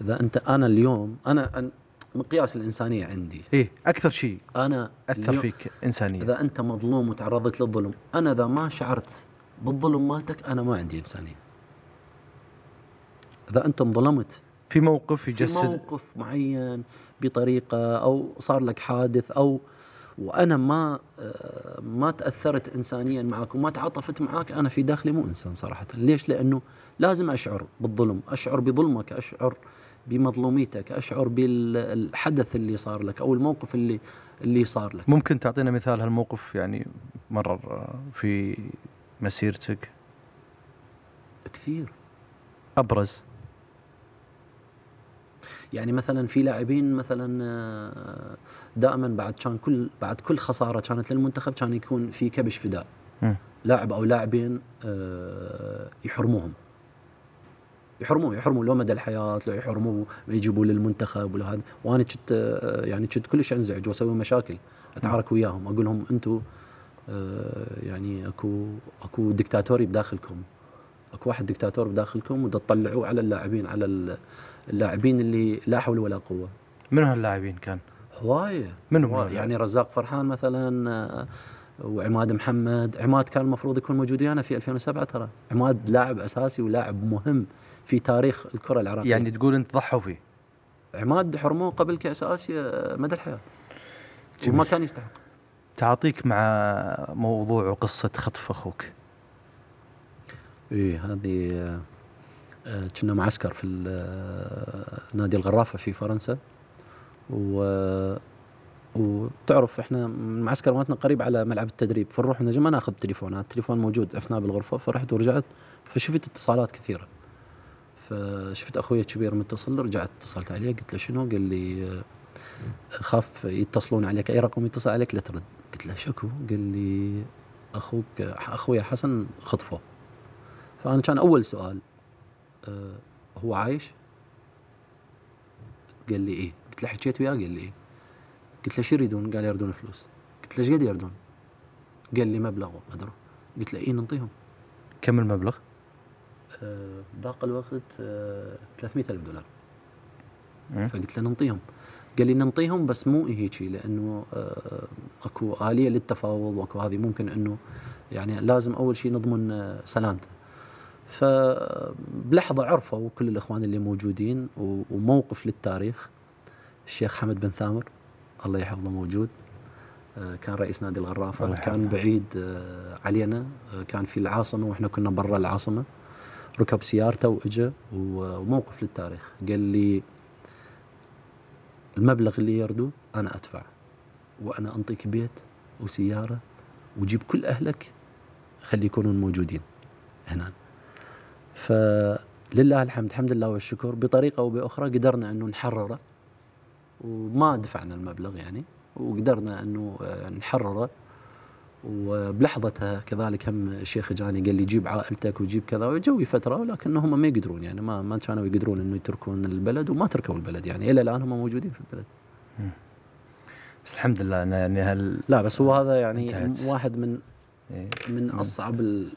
إذا أنت أنا اليوم أنا مقياس الإنسانية عندي. إيه أكثر شيء أنا أثر فيك انسانيا. إذا أنت مظلوم وتعرضت للظلم أنا إذا ما شعرت بالظلم مالتك أنا ما عندي إنسانية. إذا أنت انظلمت في موقف في يجسد موقف معين بطريقة أو صار لك حادث أو وأنا ما آه، ما تأثرت انسانيا معك وما تعاطفت معك أنا في داخلي مو إنسان صراحة. ليش؟ لأنه لازم أشعر بالظلم أشعر بظلمك أشعر بمظلوميتك أشعر بالحدث اللي صار لك أو الموقف اللي اللي صار لك. ممكن تعطينا مثال هالموقف؟ يعني مرر في مسيرتك؟ كثير. أبرز؟ يعني مثلا في لاعبين مثلا آه، دائما بعد كان كل بعد كل خسارة كانت للمنتخب كان يكون في كبش فداء. لاعب أو لاعبين آه، يحرموهم. يحرموه يحرموا لو مدى الحياة لو يحرموه يجيبوا للمنتخب ولا هذا. وأنا كنت آه، يعني كنت كلش أنزعج وأسوي مشاكل أتعارك وياهم أقول لهم أنتم يعني أكو أكو دكتاتوري بداخلكم. اكو واحد دكتاتور بداخلكم ودا تطلعوه على اللاعبين على ال- اللاعبين اللي لا حول ولا قوة. من هاللاعبين كان؟ هوايه هواية. منو؟ يعني رزاق فرحان مثلا آه، وعماد محمد. عماد كان المفروض يكون موجود ويانا في 2007 ترى. عماد لاعب أساسي ولاعب مهم في تاريخ الكرة العراقية. يعني تقول انت ضحوا فيه؟ عماد حرموه قبل كاس اسيا مدى الحياة. وما كان يستحق. تعاطيك مع موضوع وقصة خطف أخوك. إيه هذه آه، كنا معسكر في آه، نادي الغرافة في فرنسا. و وتعرف إحنا المعسكر مالتنا قريب على ملعب التدريب. فنروح نجي ما ناخذ تليفونات التليفون موجود عفناه بالغرفة فرحت ورجعت. فشفت اتصالات كثيرة. فشفت أخوي الكبير متصل رجعت اتصلت عليه قلت له شنو؟ قال لي آه، خاف يتصلون عليك أي رقم يتصل عليك لا ترد. قلت له شكو؟ قال لي أخوك أخويا حسن خطفه. فأنا كان أول سؤال أه هو عايش؟ قال لي إيه. قلت له حكيت وياه؟ قال لي إيه. قلت له شو يريدون؟ قال يردون فلوس. قلت له إيش قد يردون قال لي مبلغ وقدره. قلت له إيه ننطيهم كم المبلغ؟ أه باقي الوقت أه 300 ألف دولار. مم. فقلت له ننطيهم قال لي ننطيهم بس مو هيجي لأنه آه، أكو آلية للتفاوض وأكو هذه ممكن إنه يعني لازم أول شيء نضمن آه، سلامته. فبلحظة عرفوا كل الإخوان اللي موجودين وموقف للتاريخ. الشيخ حمد بن ثامر الله يحفظه موجود. آه، كان رئيس نادي الغرافة الله كان. بعيد آه، علينا. آه، كان في العاصمة وإحنا كنا برا العاصمة. ركب سيارته وإجا و- وموقف للتاريخ. قال لي المبلغ اللي يردو أنا أدفع وأنا أنطيك بيت وسيارة وجيب كل أهلك خلي يكونون موجودين هنا فلله الحمد الحمد لله والشكر بطريقة أو بأخرى قدرنا أنه نحرره وما دفعنا المبلغ يعني وقدرنا أنه آه، نحرره وبلحظتها كذلك هم الشيخ جاني قال لي جيب عائلتك وجيب كذا وجوي فترة ولكن هم ما يقدرون يعني ما ما كانوا يقدرون أنه يتركون البلد وما تركوا البلد يعني إلى الآن هم موجودين في البلد بس الحمد لله يعني هل لا بس هو هذا يعني انتهت. واحد من إيه. من. أصعب ال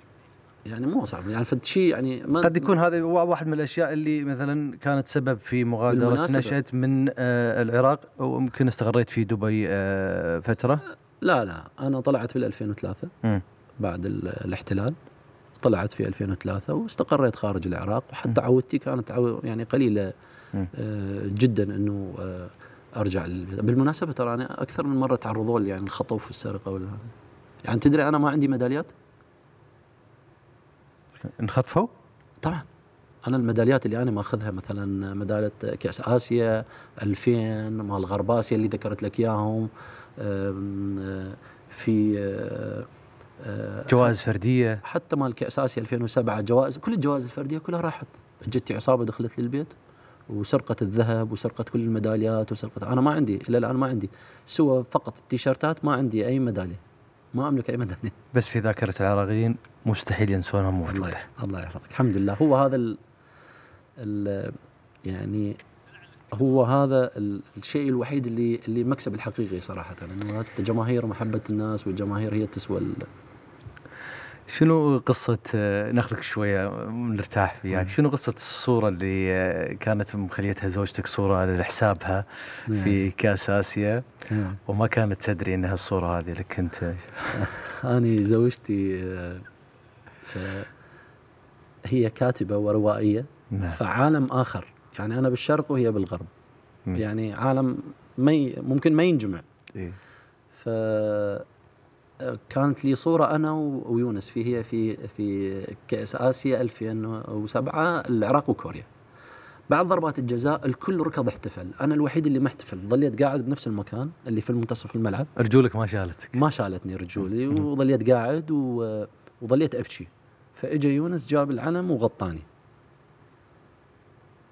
يعني مو صعب. يعني فد شيء يعني ما قد يكون هذا وا- واحد من الأشياء اللي مثلا كانت سبب في مغادرة. نشأت من آه، العراق ويمكن استقريت في دبي آه، فترة. لا لا. أنا طلعت بال 2003 مم. بعد ال- الاحتلال. طلعت في 2003 واستقريت خارج العراق وحتى. عودتي كانت عو يعني قليلة. آه، جدا إنه آه، أرجع بالمناسبة ترى أنا أكثر من مرة تعرضوا لي يعني الخطف والسرقة ولا يعني تدري أنا ما عندي ميداليات؟ انخطفوا؟ طبعا. أنا الميداليات اللي أنا ماخذها مثلا ميدالية كأس آسيا 2000 مال غرب آسيا اللي ذكرت لك إياهم آه، في آه، آه، جوائز فردية. حتى مال كأس آسيا 2007 جوائز كل الجوائز الفردية كلها راحت. جتي عصابة دخلت لي البيت وسرقه الذهب وسرقه كل الميداليات وسرقه أنا ما عندي إلى الآن ما عندي سوى فقط التيشيرتات ما عندي أي ميدالية. ما أملك أي ميداليه بس في ذاكرة العراقيين مستحيل ينسونها الله موجوده يح- الله يحفظك. الحمد لله. هو هذا ال ال يعني هو هذا ال- الشيء الوحيد اللي اللي مكسب الحقيقي صراحة. انه الجماهير محبة الناس والجماهير هي تسوى شنو قصة آه، ناخذك شوية نرتاح فيها، مم. شنو قصة الصورة اللي آه، كانت مخليتها زوجتك صورة لحسابها في كأس آسيا نعم. وما كانت تدري إنها الصورة هذه لك أنت أنا زوجتي آه، هي كاتبة وروائية نعم فعالم آخر يعني أنا بالشرق وهي بالغرب. يعني عالم ما ممكن ما ينجمع إيه. ف كانت لي صورة أنا ويونس. في هي في في كأس آسيا 2007 العراق وكوريا. بعد ضربات الجزاء الكل ركض احتفل. أنا الوحيد اللي ما احتفل. ظليت قاعد بنفس المكان اللي في منتصف الملعب. رجولك ما شالتك. ما شالتني رجولي. وظليت قاعد و... وظليت أبكي. فإجا يونس جاب العلم وغطاني.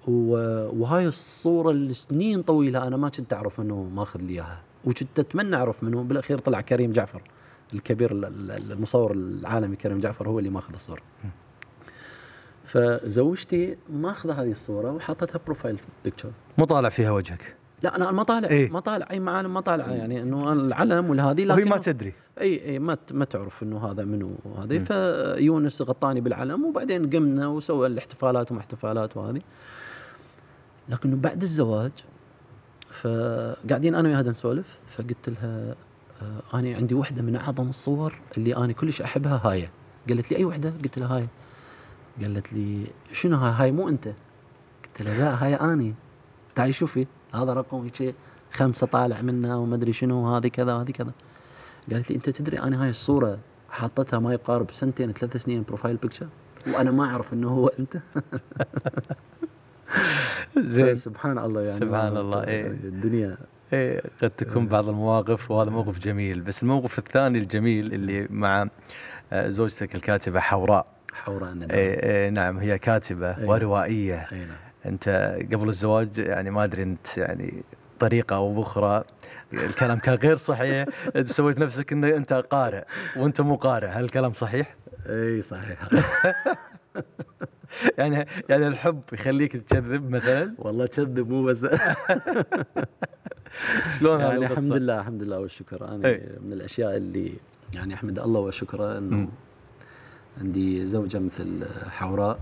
و... وهاي الصورة لسنين طويلة أنا ما كنت أعرف انه ماخذ لي إياها. وكنت أتمنى أعرف منه بالأخير طلع كريم جعفر. الكبير ال- ال- المصور العالمي كريم جعفر هو اللي ماخذ الصورة مم. فزوجتي ماخذة هذه الصورة وحطتها profile picture مو طالع فيها وجهك لا أنا ما طالع إيه. ما طالع أي معالم ما طالعه يعني إنه العلم وهي لكن ما تدري إي إي ما ما تعرف إنه هذا منو هذه. فيونس غطاني بالعلم وبعدين قمنا وسوى الاحتفالات وما احتفالات وهذه لكنه بعد الزواج فقاعدين أنا وياها نسولف فقلت لها أنا عندي وحدة من أعظم الصور اللي أنا كلش أحبها هاي. قالت لي أي وحدة؟ قلت لها هاي. قالت لي شنو هاي؟ هاي مو أنت. قلت لها لا هاي أني. تعالي شوفي هذا رقم هيك خمسة طالع منها وما أدري شنو هذه كذا وهذه كذا. قالت لي أنت تدري أنا هاي الصورة حاطتها ما يقارب سنتين ثلاث سنين profile picture وأنا ما أعرف إنه هو أنت. زين. سبحان الله يعني. سبحان الله، إيه. الدنيا إيه قد تكون بعض المواقف وهذا موقف جميل. بس الموقف الثاني الجميل اللي مع آه، زوجتك الكاتبة حوراء. حوراء الندى إيه إيه نعم هي كاتبة إيه. وروائية. اي نعم. أنت قبل الزواج يعني ما أدري أنت يعني طريقة أو بأخرى الكلام كان غير صحيح. أنت سويت نفسك أن أنت قارئ وأنت مو قارئ. هل الكلام صحيح؟ إي صحيح. يعني يعني الحب يخليك تكذب مثلا؟ والله كذب مو بس. شلون يعني؟ الحمد لله الحمد لله والشكر أنا إي. من الأشياء اللي يعني أحمد الله وشكره إنه. عندي زوجة مثل حوراء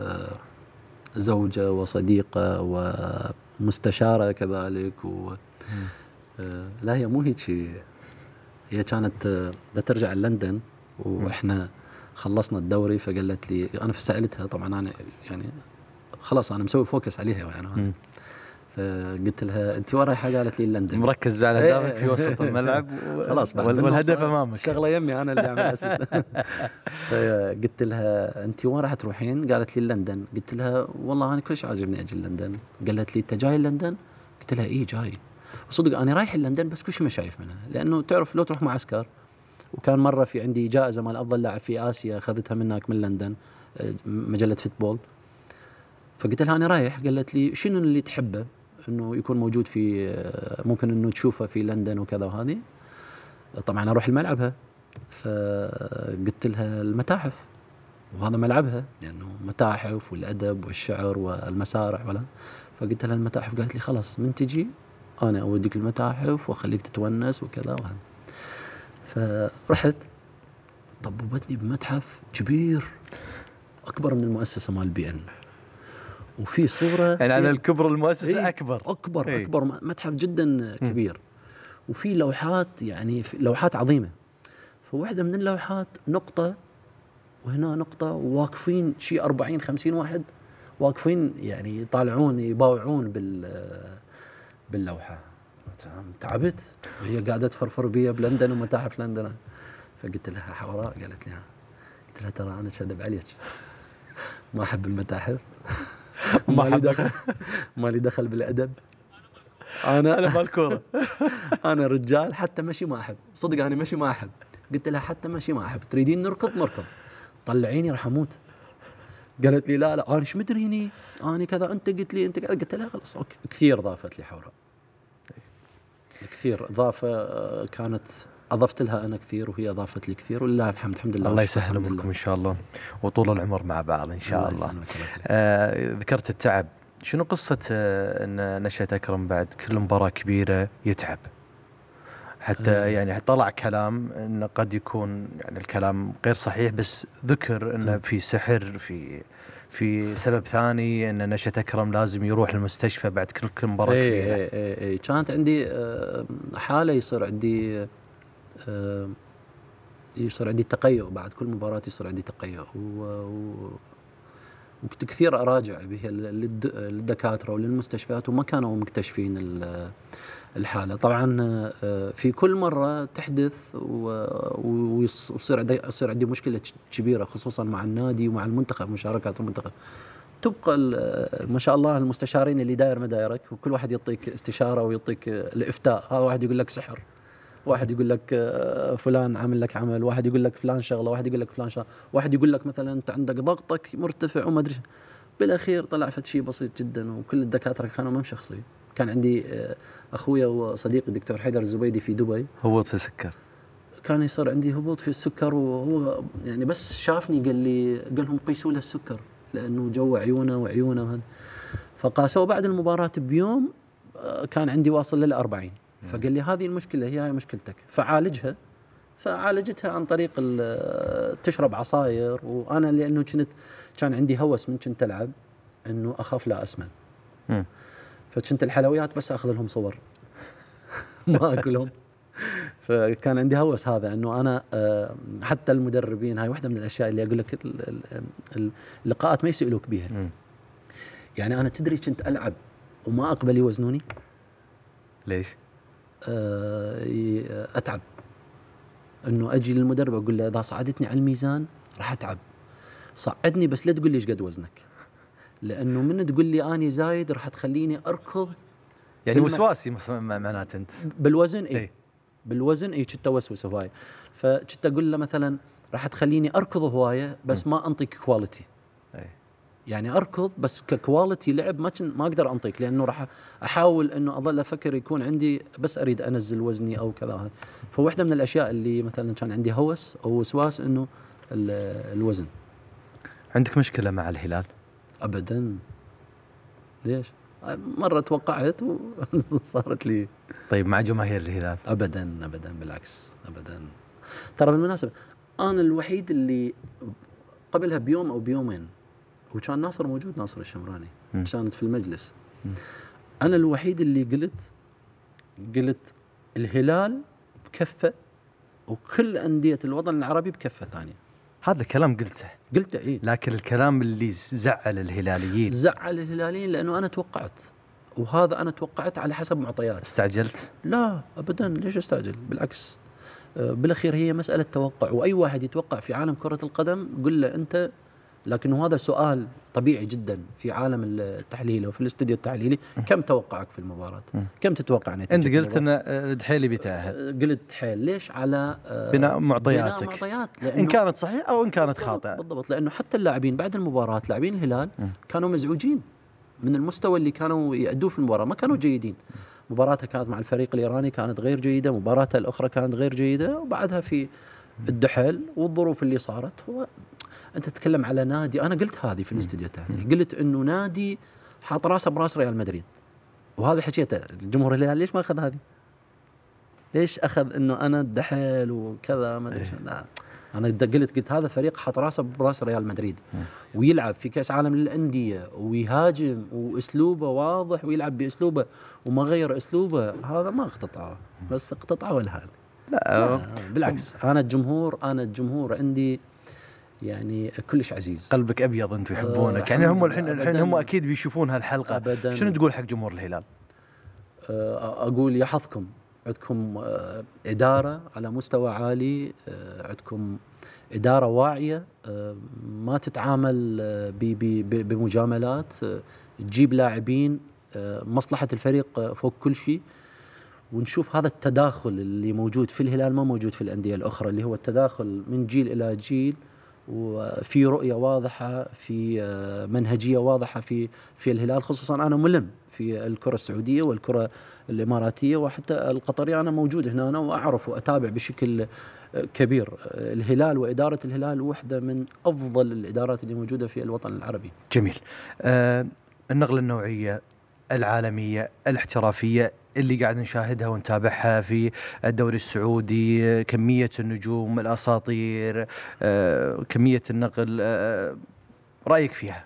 آه، زوجة وصديقة ومستشارة كذلك و آه، لا هي مو هيك هي كانت آه، بدها ترجع لندن وإحنا خلصنا الدوري فقالت لي أنا سألتها طبعا أنا يعني خلاص أنا مسوي فوكس عليها يعني. فقلت لها أنت وين رايحه؟ قالت لي لندن مركز على. اهدافك في وسط الملعب. خلاص والهدف أمامك شغلة يمي أنا اللي أعمل فقلت لها أنت وين راح تروحين؟ قالت لي لندن قلت لها والله أنا كلش عاجبني أجي لندن قالت لي أنت جاي لندن؟ قلت لها اي جاي صدق أنا رايح لندن بس كل شيء ما شايف منها لأنه تعرف لو تروح معسكر وكان مرة في عندي جائزة مال أفضل لاعب في آسيا أخذتها منك من لندن آه، مجلة فوتبول فقلت لها أنا رايح قالت لي شنو اللي تحبه إنه يكون موجود في آه، ممكن إنه تشوفه في لندن وكذا وهذه. طبعا أروح لملعبها فقلت لها المتاحف. وهذا ملعبها لأنه متاحف والأدب والشعر والمسارح ولا. فقلت لها المتاحف. قالت لي خلاص من تجي أنا أوديك المتاحف وأخليك تتونس وكذا وهذا. فرحت. طببتني بمتحف كبير أكبر من المؤسسة مال بي إن. وفي صورة يعني على الكبر المؤسسه إيه، أكبر. أكبر إيه. أكبر متحف جدا كبير. وفي لوحات يعني في لوحات عظيمة. فواحدة من اللوحات نقطة وهنا نقطة وواقفين شيء 40 50 واحد واقفين يعني يطالعون يباوعون بال باللوحة. تعبت. وهي قاعدة تفرفر بي بلندن ومتاحف لندن. فقلت لها حوراء؟ قالت لي قلت لها ترى أنا كذب عليك. ما أحب المتاحف. ما مالي أحب- دخل. مالي دخل بالأدب. أنا أنا مال كوره أنا رجال حتى مشي ما أحب. صدق أنا مشي ما أحب. قلت لها حتى مشي ما أحب. تريدين نركض؟ نركض. طلعيني راح أموت. قالت لي لا لا أنا إيش مدريني؟ أنا كذا أنت قلت لي أنت كذا قلت لها خلاص أوكي. كثير ضافت لي حوراء كثير. اضافه آه، كانت أضفت لها أنا كثير وهي أضافت لي كثير ولله الحمد الحمد لله الله يسهل لله. إن شاء الله وطول العمر مع بعض إن شاء الله الله. آه ذكرت التعب شنو قصة آه إن نشأة أكرم بعد كل مباراة كبيرة يتعب حتى آه. يعني طلع كلام انه قد يكون يعني الكلام غير صحيح بس ذكر إنه. في سحر في في سبب ثاني إن نشأة أكرم لازم يروح المستشفى بعد كل مباراة اي كبيرة اي اي اي كانت عندي آه، حالة يصير عندي يصير عندي تقيؤ بعد كل مباراة يصير عندي تقيؤ. و, و وكنت كثير أراجع به للد- للدكاترة وللمستشفيات وما كانوا مكتشفين ال- الحالة. طبعا آه، في كل مرة تحدث و- ويص- ويصير عندي يصير عندي مشكلة كبيرة خصوصا مع النادي ومع المنتخب مشاركات المنتخب. تبقى ما شاء الله المستشارين اللي داير ما دايرك وكل واحد يعطيك استشارة ويعطيك الإفتاء. هذا واحد يقول لك سحر. واحد يقول لك آه، فلان عامل لك عمل واحد يقول لك فلان شغلة واحد يقول لك فلان شغلة واحد يقول لك مثلا أنت عندك ضغطك مرتفع وما أدري بالأخير طلع فد شيء بسيط جدا وكل الدكاترة كانوا مم شخصي كان عندي آه، أخويا وصديقي الدكتور حيدر الزبيدي في دبي. هبوط في السكر. كان يصير عندي هبوط في السكر وهو يعني بس شافني قال لي قال لهم قيسوا له السكر لأنه جو عيونه وعيونه وهذا فقاسوه بعد المباراة بيوم آه، كان عندي واصل لل 40 فقال لي هذه المشكلة هي هاي مشكلتك. فعالجها. فعالجتها عن طريق تشرب عصاير. وأنا لأنه كنت كان عندي هوس من كنت ألعب إنه أخاف لا أسمن. فكنت الحلويات بس أخذ لهم صور. ما أكلهم. فكان عندي هوس هذا إنه أنا آه، حتى المدربين هاي واحدة من الأشياء اللي أقول لك ال- ال- ال- اللقاءات ما يسألوك بيها. يعني أنا تدري كنت ألعب وما أقبل يوزنوني؟ ليش؟ آه، أتعب. إنه أجي للمدرب أقول له إذا صعدتني على الميزان راح أتعب. صعدني بس لا تقول لي إيش قد وزنك. لأنه من تقول لي اني زايد راح تخليني أركض. يعني وسواسي معناته أنت. بالوزن اي إيه. بالوزن اي كنت أوسوس هواي فكنت أقول له مثلا راح تخليني أركض هواية بس ما أنطيك quality. يعني أركض بس ك quality لعب ما ما أقدر أنطيك لأنه راح أحاول إنه أظل أفكر يكون عندي بس أريد أنزل وزني أو كذا. فواحدة من الأشياء اللي مثلا كان عندي هوس أو وسواس إنه ال- الوزن. عندك مشكلة مع الهلال؟ ابدا. ليش؟ مرة توقعت وصارت لي. طيب مع جماهير الهلال؟ ابدا ابدا بالعكس ابدا. ترى بالمناسبة أنا الوحيد اللي قبلها بيوم أو بيومين وكان ناصر موجود ناصر الشمراني. كانت في المجلس. أنا الوحيد اللي قلت قلت الهلال بكفة وكل أندية الوطن العربي بكفة ثانية. هذا الكلام قلته. قلت إيه. لكن الكلام اللي زعل الهلاليين. زعل الهلاليين لأنه أنا توقعت وهذا أنا توقعت على حسب معطيات. استعجلت؟ لا ابدا. ليش أستعجل؟ بالعكس. آه، بالأخير هي مسألة توقع وأي واحد يتوقع في عالم كرة القدم قل له أنت لكنه هذا سؤال طبيعي جدا في عالم التحليل وفي الاستوديو التحليلي. كم توقعك في المباراة. كم تتوقع نتيجة أنت قلت؟ إن الدحيلي بيتاهل آه، قلت حيل. ليش على آه، بناء بناء معطياتك؟ معطيات ان كانت صحيحة أو إن كانت خاطئة. بالضبط. لأنه حتى اللاعبين بعد المباراة لاعبين الهلال. كانوا مزعوجين من المستوى اللي كانوا يأدوه في المباراة. ما كانوا جيدين. مباراتها كانت مع الفريق الإيراني كانت غير جيدة مباراتها الأخرى كانت غير جيدة وبعدها في الدحل والظروف اللي صارت هو أنت تتكلم على نادي أنا قلت هذه في الاستديو التحليلي قلت إنه نادي حاط راسه براس ريال مدريد. وهذا حكيته الجمهور الهلال ليش ما أخذ هذه؟ ليش أخذ إنه أنا الدحل وكذا؟ ما أدري شو لا أنا قلت قلت هذا فريق حط راسه براس ريال مدريد. ويلعب في كأس عالم للأندية ويهاجم وأسلوبه واضح ويلعب بأسلوبه وما غير أسلوبه. هذا ما اقتطعه بس اقتطعه الهان لا. لا، بالعكس. أنا الجمهور أنا الجمهور عندي يعني كلش عزيز. قلبك أبيض انت آه، يحبونك يعني الحمد هم الحين الحين أبداً. هم أكيد بيشوفون هالحلقة. ابدا. شنو تقول حق جمهور الهلال؟ آه، أقول يا حظكم عندكم آه، إدارة على مستوى عالي آه، عندكم إدارة واعية آه، ما تتعامل آه، بمجاملات آه، تجيب لاعبين آه، مصلحة الفريق آه، فوق كل شيء. ونشوف هذا التداخل اللي موجود في الهلال ما موجود في الأندية الأخرى اللي هو التداخل من جيل إلى جيل. وفي رؤية واضحة في آه، منهجية واضحة في في الهلال خصوصا أنا ملم في الكرة السعودية والكرة الإماراتية وحتى القطرية. أنا موجود هنا أنا واعرف وأتابع بشكل آه، كبير. الهلال وإدارة الهلال واحدة من أفضل الإدارات اللي موجودة في الوطن العربي. جميل. آه النقلة النوعية العالمية الاحترافية اللي قاعد نشاهدها ونتابعها في الدوري السعودي آه، كمية النجوم الأساطير آه كمية النقل آه رأيك فيها؟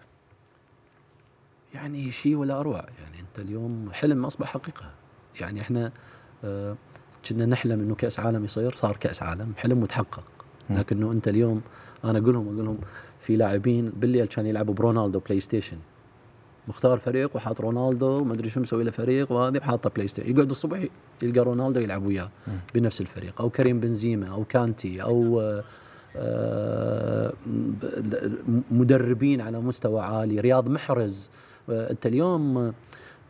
يعني شيء ولا أروع. يعني أنت اليوم حلم أصبح حقيقة. يعني إحنا آه، كنا نحلم إنه كأس عالم يصير صار كأس عالم حلم متحقق. لكنه أنت اليوم أنا أقول لهم أقول لهم في لاعبين بالليل كان يلعبوا برونالدو بلاي ستيشن. مختار فريق وحاط رونالدو ما أدري شو مسوي له فريق وهذه حاطة بلاي ستيشن يقعد الصبح يلقى رونالدو يلعب وياه. بنفس الفريق. أو كريم بنزيما أو كانتي أو آه، آه، ب- مدربين على مستوى عالي. رياض محرز آه، أنت اليوم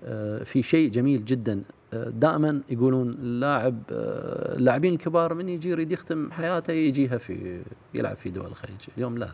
آه، في شيء جميل جدا. آه، دائما يقولون اللاعب آه، اللاعبين الكبار من يجي يريد يختم حياته يجيها في يلعب في دول الخليج. اليوم لا.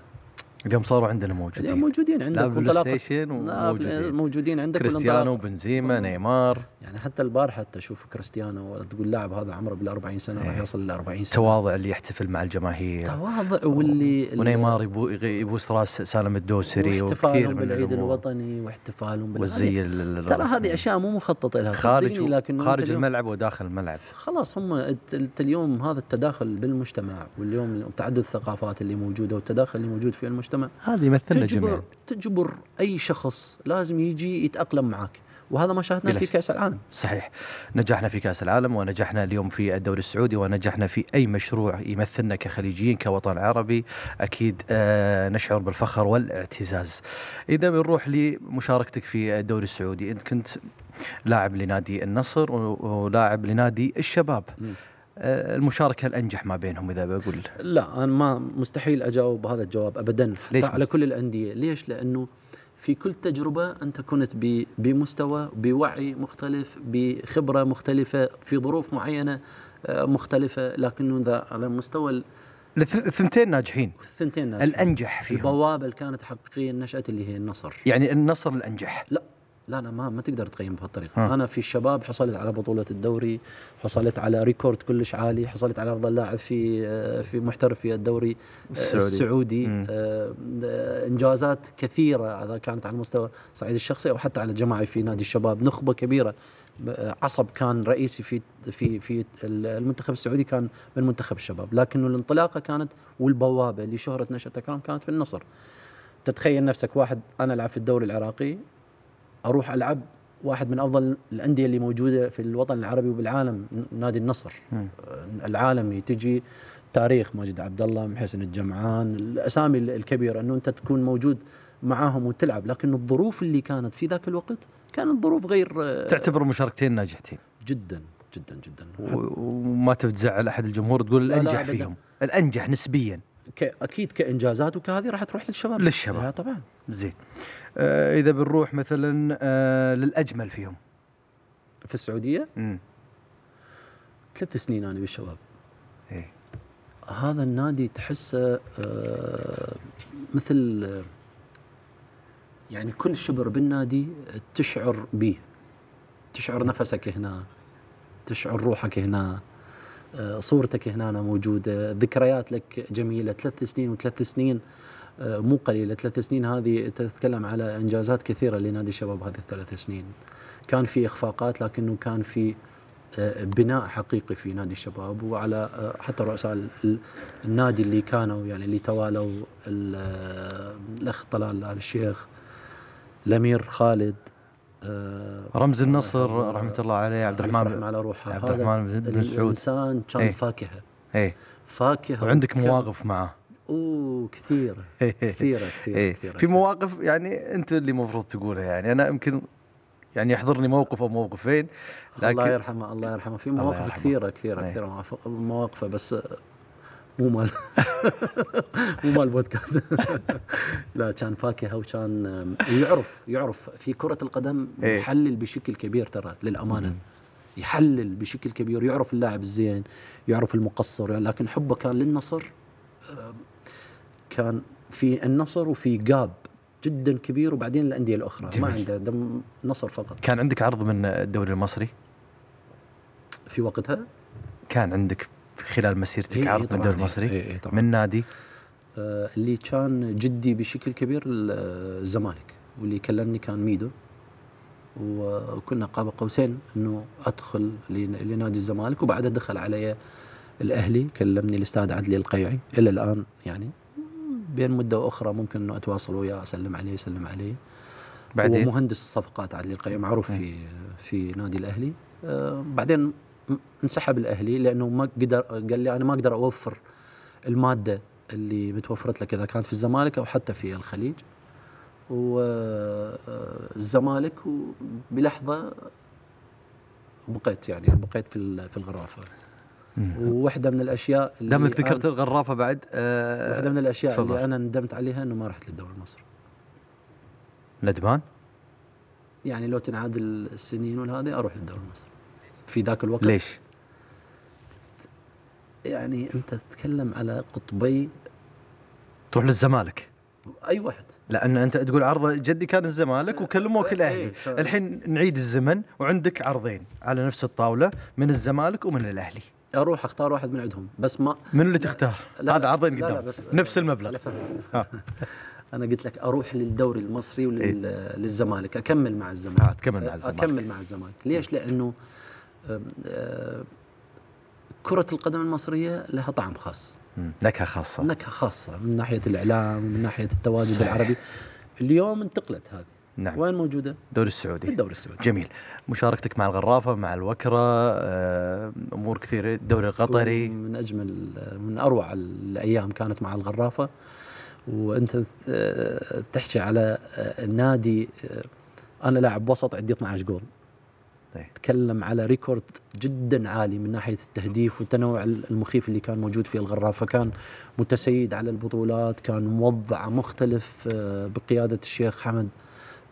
اليوم صاروا عندنا اليوم موجودين موجودين عندك لا بلاي ستيشن وموجودين. موجودين عندك كريستيانو بنزيما. نيمار. يعني حتى البارحه تشوف كريستيانو ولا تقول لاعب هذا عمره بال 40 سنة راح إيه. يوصل ل 40 سنة. تواضع اللي يحتفل مع الجماهير. تواضع واللي ونيمار يبو يبوس راس سالم الدوسري وكثير واحتفالهم من بالعيد. الوطني واحتفالهم والزي ترى. هذه أشياء مو مخطط لها خارج لكن خارج الملعب وداخل الملعب. خلاص هم انت اليوم هذا التداخل بالمجتمع واليوم تعدد الثقافات اللي موجودة والتداخل اللي موجود في المجتمع. هذا يمثلنا تجبر جميعا. تجبر أي شخص لازم يجي يتأقلم معك وهذا ما شاهدناه في. كأس العالم. صحيح. نجحنا في كأس العالم ونجحنا اليوم في الدوري السعودي ونجحنا في أي مشروع يمثلنا كخليجيين كوطن عربي. أكيد آه نشعر بالفخر والاعتزاز. إذا بنروح لمشاركتك في الدوري السعودي أنت كنت لاعب لنادي النصر ولاعب لنادي الشباب. مم. آه المشاركة الأنجح ما بينهم إذا بقول. لا أنا ما مستحيل أجاوب هذا الجواب ابدا حتى ليش على كل الأندية. ليش؟ لأنه في كل تجربة أنت كنت بمستوى بوعي مختلف بخبرة مختلفة في ظروف معينة آه، مختلفة. لكنه ذا على مستوى ال- الث- الثنتين ناجحين. الثنتين ناجحين. الأنجح فيهم. البوابة اللي كانت حقيقيه نشأت اللي هي النصر. يعني النصر الأنجح. لا. لا لا ما ما تقدر تقيم بهالطريقة ها. أنا في الشباب حصلت على بطولة الدوري حصلت على ريكورد كلش عالي حصلت على أفضل لاعب في في محترف في الدوري آه، السعودي. السعودي مم. آه، آه، إنجازات كثيرة إذا كانت على المستوى الصعيد الشخصي أو حتى على الجماعي في نادي الشباب نخبة كبيرة عصب كان رئيسي في في في المنتخب السعودي كان من منتخب الشباب لكنه الانطلاقة كانت والبوابة لشهرة نشأة اكرام كانت في النصر تتخيل نفسك واحد أنا ألعب في الدوري العراقي أروح ألعب واحد من أفضل الأندية اللي موجودة في الوطن العربي وبالعالم نادي النصر. مم. آه، العالمي تجي تاريخ ماجد عبد الله محسن الجمعان الأسامي ال- الكبيرة إنه أنت تكون موجود معاهم وتلعب. لكن الظروف اللي كانت في ذاك الوقت كانت ظروف غير آه، تعتبر مشاركتين ناجحتين. جدا جدا جدا. وما تبي تزعل أحد الجمهور تقول لا، لا، الأنجح. فيهم. الأنجح نسبيا. أكيد كإنجازات وكهذه راح تروح للشباب. للشباب. طبعا. زين. إذا بنروح مثلا آه للأجمل فيهم. في السعودية؟ امم ثلاث سنين أنا بالشباب. إيه. هذا النادي تحسه آه، مثل آه، يعني كل شبر بالنادي تشعر به تشعر نفسك هنا تشعر روحك هنا آه، صورتك هنا موجودة ذكريات لك جميلة. ثلاث سنين وثلاث سنين آه، مو قليلة ثلاث سنين هذه تتكلم على إنجازات كثيرة لنادي الشباب هذه الثلاث سنين. كان في إخفاقات لكنه كان في آه، بناء حقيقي في نادي الشباب وعلى آه، حتى رؤساء ال- ال- النادي اللي كانوا يعني اللي توالوا ال- آه، الأخ طلال آل الشيخ الأمير خالد آه، رمز النصر رحمة الله عليه عبد الرحمن على روحه. عبد الرحمن بن مسعود الإنسان كان إيه. فاكهة. إيه. فاكهة. وعندك مواقف معه. أوه كثير. كثيرة كثيرة إيه. كثيرة في مواقف يعني أنت اللي المفروض تقولها يعني. أنا يمكن يعني يحضرني موقف أو موقفين الله لكن يرحمه الله يرحمه. في الله مواقف يرحمه. كثيرة كثيرة إيه. كثيرة. مواقف- مواقفة بس مو مال مو مال بودكاست لا كان فاكهة وكان يعرف يعرف في كرة القدم إيه. يحلل بشكل كبير ترى للأمانة. مم. يحلل بشكل كبير يعرف اللاعب الزين يعرف المقصر لكن حبه كان للنصر. كان في النصر وفي جاب جدا كبير وبعدين الأندية الأخرى. ما جميل. عنده دم نصر فقط. كان عندك عرض من الدوري المصري؟ في وقتها؟ كان عندك خلال مسيرتك إيه، عرض إيه من الدوري إيه، المصري؟ إيه، إيه طبعاً. من نادي؟ آه، اللي كان جدي بشكل كبير ال- الزمالك واللي كلمني كان ميدو. وكنا قاب قوسين إنه أدخل لن- لنادي الزمالك وبعدها دخل علي الأهلي كلمني الأستاذ عدلي القيعي. إلى الآن يعني بين مدة وأخرى ممكن إنه أتواصل وياه أسلم عليه يسلم عليه. هو بعدين؟ مهندس الصفقات عدلي القيعي معروف في في نادي الأهلي. آه، بعدين انسحب الأهلي لأنه ما قدر قال لي أنا ما أقدر أوفر المادة اللي متوفرت لك إذا كانت في الزمالك أو حتى في الخليج. والزمالك بلحظة بقيت يعني بقيت في في الغرافة. وواحده من الأشياء اللي دامك ذكرت الغرافة بعد آه واحدة من الأشياء تفضل. اللي أنا ندمت عليها إنه ما رحت للدوري المصري. ندمان؟ يعني لو تنعاد السنين والهذه أروح للدوري المصري. في ذاك الوقت ليش؟ يعني أنت تتكلم على قطبي تروح للزمالك. أي واحد. لأن أنت تقول عرض جدي كان الزمالك وكلموك إيه، الأهلي. إيه،. الحين نعيد الزمن وعندك عرضين على نفس الطاولة من الزمالك ومن الأهلي. أروح اختار واحد من عندهم بس ما من اللي تختار؟ لا، هذا عرضين قدام. نفس المبلغ. أنا قلت لك أروح للدوري المصري وللزمالك أكمل مع آه، الزمالك تكمل مع الزمالك. أكمل مع الزمالك. ليش؟ لأنه أم، آه، كرة القدم المصرية لها طعم خاص. مم. نكهة خاصة. نكهة خاصة من ناحية الإعلام ومن ناحية التواجد صحيح. العربي. اليوم انتقلت هذه. نعم. وين موجودة؟ الدوري السعودي. الدوري السعودي. جميل. مشاركتك مع الغرافة مع الوكرة آه، أمور كثيرة. الدوري القطري. من أجمل من أروع الأيام كانت مع الغرافة. وأنت آه، تحكي على آه، نادي آه، أنا لاعب وسط عندي 12 جول. طيب. تكلم على ريكورد جدا عالي من ناحية التهديف والتنوع المخيف اللي كان موجود في الغرافة. كان متسيد على البطولات كان موضع مختلف بقيادة الشيخ حمد.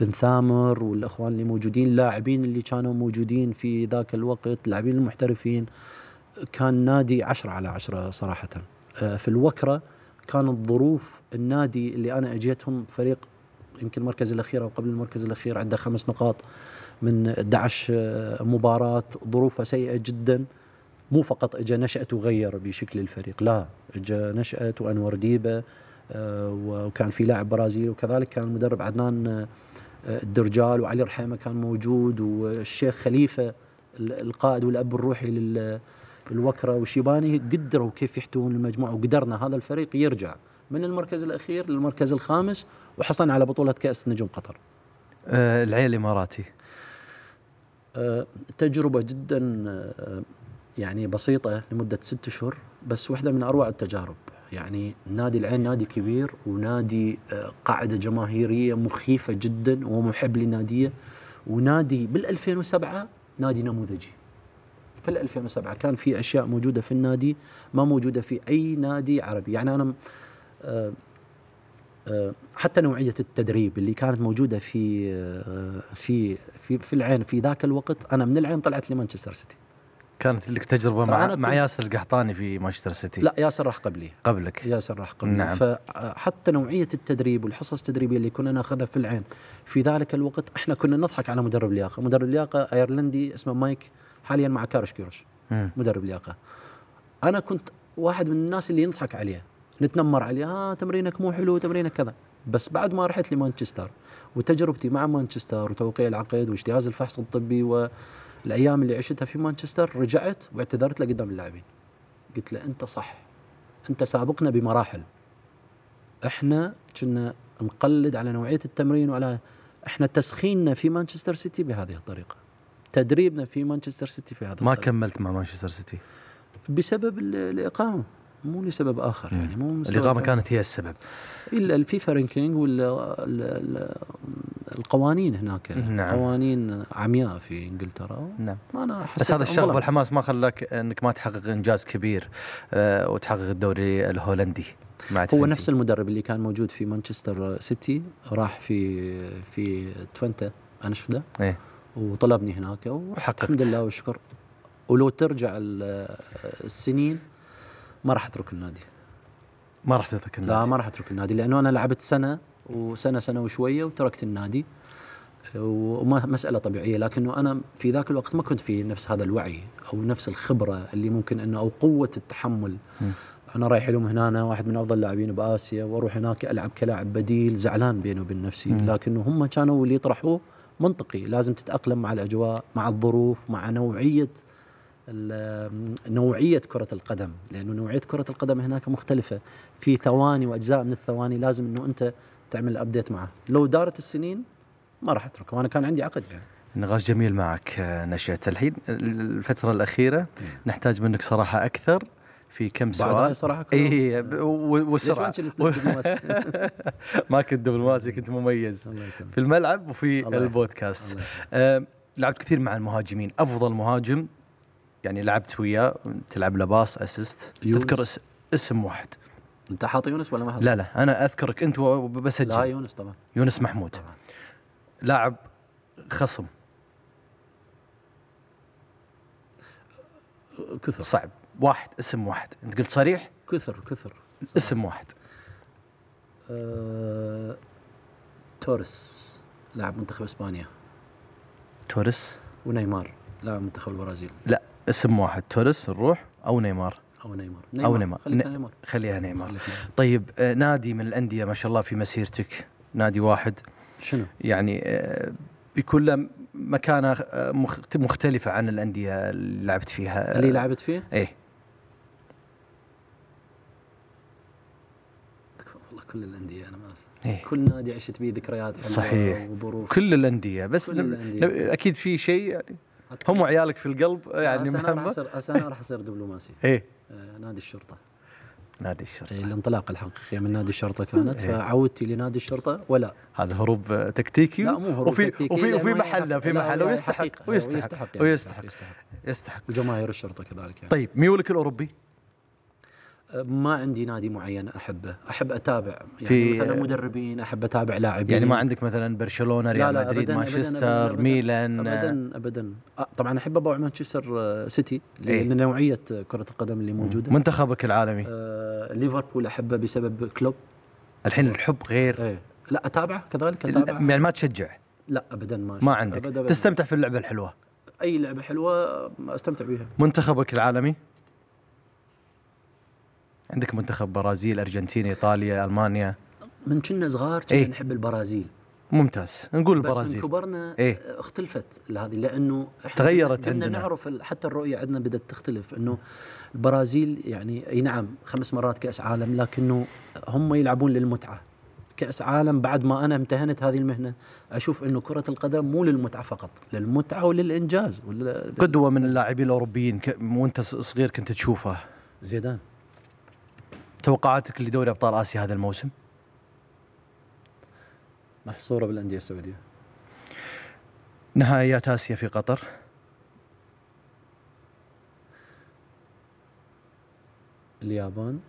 بن ثامر والإخوان اللي موجودين اللاعبين اللي كانوا موجودين في ذاك الوقت اللاعبين المحترفين كان نادي عشرة على عشرة صراحة. آه، في الوكرة كانت ظروف النادي اللي أنا أجيتهم فريق يمكن المركز الأخير أو قبل المركز الأخير عنده خمس نقاط من 11 آه، مباراه ظروفها سيئة جدا. مو فقط اجى نشأته وغير بشكل الفريق لا اجى نشأت وانور ديبة آه، وكان في لاعب برازيلي وكذلك كان المدرب عدنان آه، الدرجال وعلي رحيمة كان موجود والشيخ خليفة ال- القائد والأب الروحي لل- للوكرة والشيباني قدروا كيف يحتوون المجموعة وقدرنا هذا الفريق يرجع من المركز الأخير للمركز الخامس وحصلنا على بطولة كأس نجوم قطر. آه العيل الاماراتي آه، تجربة جدا آه، يعني بسيطة لمدة ست أشهر بس واحدة من أروع التجارب يعني نادي العين نادي كبير ونادي آه، قاعدة جماهيرية مخيفة جدا ومحب للنادية ونادي بال 2007 نادي نموذجي. في ال 2007 كان في أشياء موجودة في النادي ما موجودة في أي نادي عربي. يعني أنا آه، آه، حتى نوعية التدريب اللي كانت موجودة في في في في العين في ذاك الوقت أنا من العين طلعت لمانشستر سيتي. كانت لك تجربة مع مع ياسر القحطاني في مانشستر سيتي. لا ياسر راح قبلي. قبلك؟ ياسر راح قبلي. نعم. فحتى نوعية التدريب والحصص التدريبية اللي كنا ناخذها في العين في ذلك الوقت إحنا كنا نضحك على مدرب لياقة. مدرب لياقة أيرلندي اسمه مايك حاليا مع كارش كيروش. مدرب لياقة. أنا كنت واحد من الناس اللي نضحك عليه نتنمر عليه ها تمرينك مو حلو تمرينك كذا. بس بعد ما رحت لمانشستر وتجربتي مع مانشستر وتوقيع العقد واجتياز الفحص الطبي والايام اللي عشتها في مانشستر رجعت واعتذرت له قدام اللاعبين. قلت له أنت صح. أنت سابقنا بمراحل. إحنا كنا نقلد على نوعية التمرين وعلى إحنا تسخيننا في مانشستر سيتي بهذه الطريقة. تدريبنا في مانشستر سيتي في هذا ما الطريقة. كملت مع مانشستر سيتي؟ بسبب ال- الإقامة. مو لسبب آخر يعني مو الاقامه. كانت هي السبب إلا الفيفا ranking ولا ال- ال- القوانين هناك نعم. قوانين عمياء في إنجلترا نعم أنا بس هذا الشغف. والحماس ما خلاك إنك ما تحقق إنجاز كبير آه وتحقق الدوري الهولندي مع هو تفنتي. نفس المدرب اللي كان موجود في مانشستر سيتي راح في في توينتا أنشدة إيه وطلبني هناك وحققت. الحمد لله والشكر ولو ترجع ال- السنين ما راح اترك النادي. ما راح تترك لا النادي ما راح اترك النادي لأنه أنا لعبت سنة وسنة سنة وشوية وتركت النادي. وما مسألة طبيعية لكنه أنا في ذاك الوقت ما كنت في نفس هذا الوعي أو نفس الخبرة اللي ممكن إنه أو قوة التحمل. مم. أنا رايح لهم هنا أنا واحد من أفضل اللاعبين بآسيا وأروح هناك ألعب كلاعب بديل زعلان بيني وبين نفسي. لكنه هم كانوا اللي يطرحوه منطقي لازم تتأقلم مع الأجواء مع الظروف مع نوعية نوعية كرة القدم لأنه نوعية كرة القدم هناك مختلفة. في ثواني وأجزاء من الثواني لازم إنه أنت تعمل ابديت معه. لو دارت السنين ما راح اتركه وأنا كان عندي عقد يعني. نقاش جميل معك نشأت الحين. الفترة الأخيرة نحتاج منك صراحة أكثر. في كم سؤال؟ صراحة اي ب- و- ليش والسرعة. وأنت اللي دبلوماسي؟ ما كنت دبلوماسي كنت مميز. في الملعب وفي. البودكاست. آه، لعبت كثير مع المهاجمين. أفضل مهاجم يعني لعبت وياه تلعب له pass assist. تذكر اس- اسم واحد. انت حاط يونس ولا ما حاط؟ لا لا أنا أذكرك أنت لا وبسجل. يونس طبعا. يونس محمود. طبعا. لاعب خصم. كثر. صعب. واحد اسم واحد. أنت قلت صريح؟ كثر كثر. اسم واحد. آه... توريس لاعب منتخب إسبانيا. توريس؟ ونيمار لاعب منتخب البرازيل. لا. اسم واحد توريس نروح أو نيمار أو نيمار أو نيمار. ن- نيمار خليها نيمار خليك نيمار. طيب آه، نادي من الأندية ما شاء الله في مسيرتك نادي واحد شنو؟ يعني آه، له مكانة آه، مخت- مختلفة عن الأندية اللي لعبت فيها اللي لعبت فيه؟ إيه والله كل الأندية أنا ما. إيه كل نادي عشت به ذكريات حلوة صحيح. وظروف كل الأندية بس كل الأندية. أكيد في شيء يعني هم وعيالك في القلب يعني هسه أنا راح اصير هسه أنا راح أصير دبلوماسي. إيه. آه، نادي الشرطة. نادي الشرطة. إيه، الانطلاقه الحقيقيه من نادي الشرطة كانت. إيه. فعودتي لنادي الشرطة ولا. هذا هروب تكتيكي؟ لا مو هروب وفي تكتيكي، وفي وفي هي محله في محله هي ويستحق حقيقة، ويستحق ويستحق يعني، ويستحق يستحق يستحق. وجماهير الشرطة كذلك يعني. طيب ميولك الأوروبي؟ ما عندي نادي معين أحبه. أحب أتابع. يعني في- مثلا مدربين أحب أتابع لاعبين. يعني ما عندك مثلا برشلونة ريال لا، مدريد أبداً، أبداً، مانشستر. ميلان. ابدا ابدا. طبعا أحب ابوع مانشستر سيتي إيه. لنوعيه كرة القدم اللي موجودة. منتخبك العالمي. آه، ليفربول أحبه بسبب كلوب. الحين الحب غير. إيه. لا أتابعه كذلك أتابعه. يعني ما تشجع. لا ابدا ما ما. عندك. أبداً، أبداً. تستمتع في اللعبة الحلوة؟ أي لعبة حلوة أستمتع بيها. منتخبك العالمي؟ عندك منتخب برازيل أرجنتين إيطاليا ألمانيا من كنا صغار كنا إيه. نحب البرازيل ممتاز نقول بس من البرازيل كبرنا إيه. اختلفت هذه لأنه إحنا تغيرت عندنا. نعرف حتى الرؤية عندنا بدأت تختلف إنه البرازيل يعني أي نعم خمس مرات كأس عالم لكنه هم يلعبون للمتعة كأس عالم بعد ما أنا امتهنت هذه المهنة أشوف إنه كرة القدم مو للمتعة فقط للمتعة وللإنجاز قدوة من اللاعبين الأوروبيين. وأنت صغير كنت تشوفه زيدان توقعاتك لدوري أبطال آسيا هذا الموسم؟ محصورة بالأندية السعودية. نهائيات آسيا في قطر. اليابان.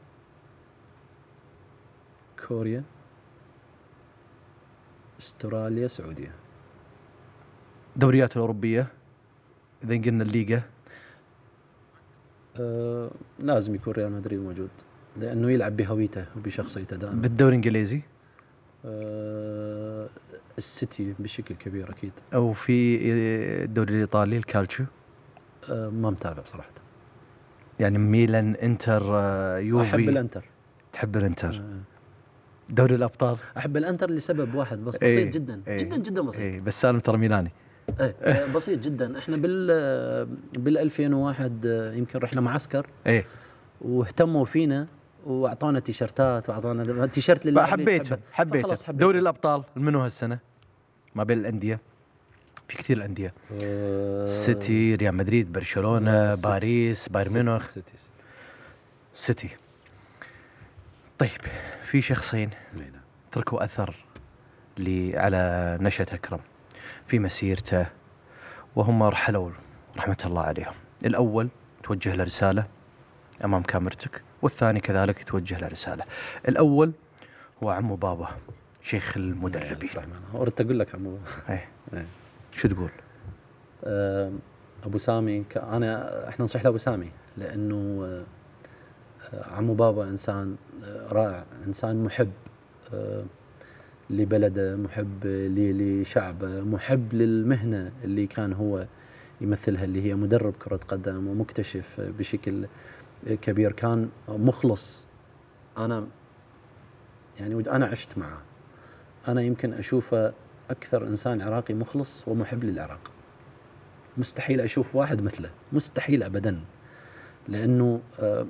كوريا. أستراليا سعودية. دوريات الأوروبية. إذا قلنا الليغا. آه لازم يكون ريال مدريد موجود. لأنه يلعب بهويته وبشخصيته دائما. بالدوري الإنجليزي؟ آه السيتي بشكل كبير أكيد. أو في الدوري الإيطالي الكالتشيو آه ما متابع صراحة. يعني ميلان إنتر آه، يوفي؟ أحب الإنتر. تحب الإنتر؟ آه دوري الأبطال؟ أحب الإنتر لسبب واحد بس إيه، بسيط جدا. إيه. جدا جدا بسيط. اي بس سالم ترى ميلاني. إيه آه، بسيط جدا. إحنا بال آه، بال 2001 آه، يمكن رحنا معسكر. إيه. واهتموا فينا واعطونا تيشرتات واعطونا تيشرت بقى حبيته حبيته. دوري الأبطال منو هالسنة؟ ما بين الأندية. في كثير الأندية. آه، سيتي ريال مدريد برشلونة سيتي. باريس بايرن ميونخ. سيتي سيتي. سيتي. طيب في شخصين نعم. تركوا أثر لي على نشأة أكرم في مسيرته وهم رحلوا رحمة الله عليهم. الأول توجه له رسالة أمام كاميرتك. والثاني كذلك توجه له رسالة. الأول هو عمو بابا شيخ المدربين. الرحمن اردت أقول لك عمو إيه. إيه. شو تقول؟ أبو سامي أنا إحنا نصيح لأبو سامي لأنه آه، عمو بابا إنسان آه، رائع إنسان محب آه، لبلده محب لشعبه محب للمهنة اللي كان هو يمثلها اللي هي مدرب كرة قدم ومكتشف بشكل كبير كان مخلص. أنا يعني أنا عشت معه. أنا يمكن أشوفه أكثر إنسان عراقي مخلص ومحب للعراق. مستحيل أشوف واحد مثله. مستحيل ابدا. لأنه آه،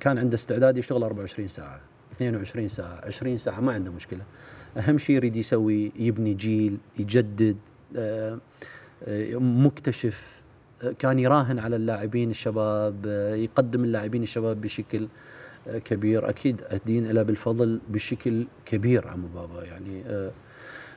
كان عنده استعداد يشتغل 24 ساعة 22 ساعة 20 ساعة ما عنده مشكلة. أهم شيء يريد يسوي يبني جيل يجدد آه، آه، مكتشف كان يراهن على اللاعبين الشباب آه، يقدم اللاعبين الشباب بشكل آه، كبير. أكيد الدين له بالفضل بشكل كبير عمو بابا. يعني آه،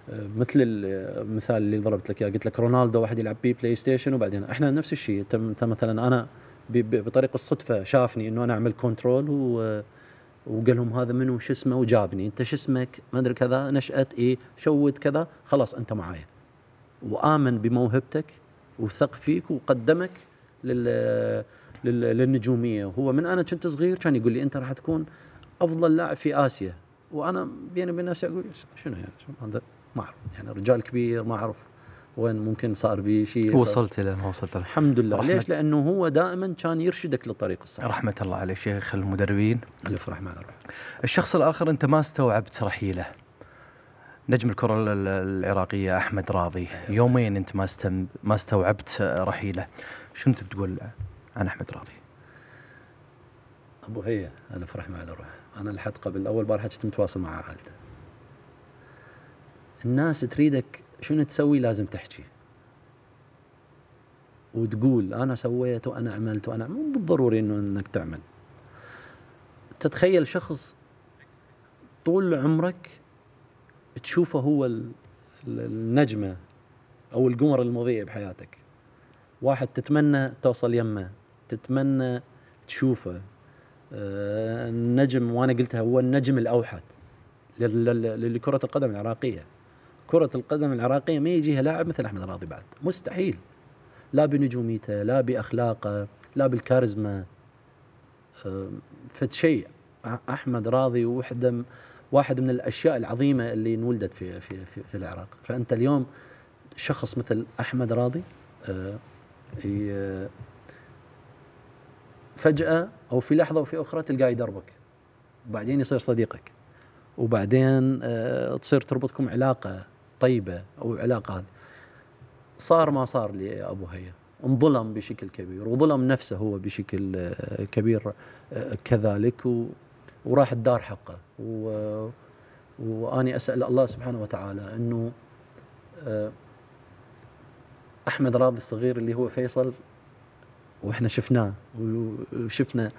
آه، مثل المثال اللي ضربت لك إياه. قلت لك رونالدو واحد يلعب بيه بلاي ستيشن وبعدين إحنا نفس الشيء. انت مثلا أنا بطريق الصدفة شافني إنه أنا أعمل كنترول و وقال لهم هذا منو شو اسمه وجابني. أنت شو اسمك؟ ما أدري كذا. نشأت إيه؟ شود كذا. خلاص أنت معايا. وآمن بموهبتك. وثق فيك وقدمك لل لل- للنجومية. وهو من أنا كنت صغير كان يقول لي أنت راح تكون أفضل لاعب في آسيا. وأنا بيني وبين نفسي أقول شنو يعني؟ شنو؟ ما أعرف. يعني رجال كبير ما أعرف وين ممكن صار بي شيء وصلت إلى ما وصلت له الحمد لله. رحمة- ليش؟ لأنه هو دائما كان يرشدك للطريق الصحيح. رحمة الله عليه شيخ المدربين. ألف رحمن الرحيم الشخص الآخر أنت ما استوعبت رحيله. نجم الكرة ال- ال- العراقية أحمد راضي. يومين أنت ما استم... ما استوعبت رحيله. شو انت بتقول عن أحمد راضي؟ أبو هي الف رحمه على روح أنا لحد قبل أول بارحه كنت متواصل مع عائلته. الناس تريدك شنو تسوي لازم تحكي. وتقول أنا سويت وأنا عملت وأنا مو بالضروري إنه إنك تعمل. تتخيل شخص طول عمرك تشوفه هو ال- ال- النجمة أو القمر المضيء بحياتك. واحد تتمنى توصل يمه تتمنى تشوفه. آه، النجم وأنا قلتها هو النجم الأوحد لكرة القدم العراقية. كرة القدم العراقية ما يجيها لاعب مثل أحمد راضي بعد. مستحيل. لا بنجوميته لا بأخلاقه لا بالكاريزما. آه، فد شيء. أحمد راضي وحدة واحد من الأشياء العظيمة اللي انولدت في في في, في العراق. فأنت اليوم شخص مثل أحمد راضي آه، فجأة أو في لحظة وفي أخرى تلقاه يدربك وبعدين يصير صديقك وبعدين آه، تصير تربطكم علاقة طيبة أو علاقة هذه. صار ما صار لأبو هيا انظلم بشكل كبير وظلم نفسه هو بشكل آه، كبير كذلك. و وراح الدار حقه. و وأني أسأل الله سبحانه وتعالى إنه آه، أحمد راضي الصغير اللي هو فيصل وإحنا شفناه وشفنا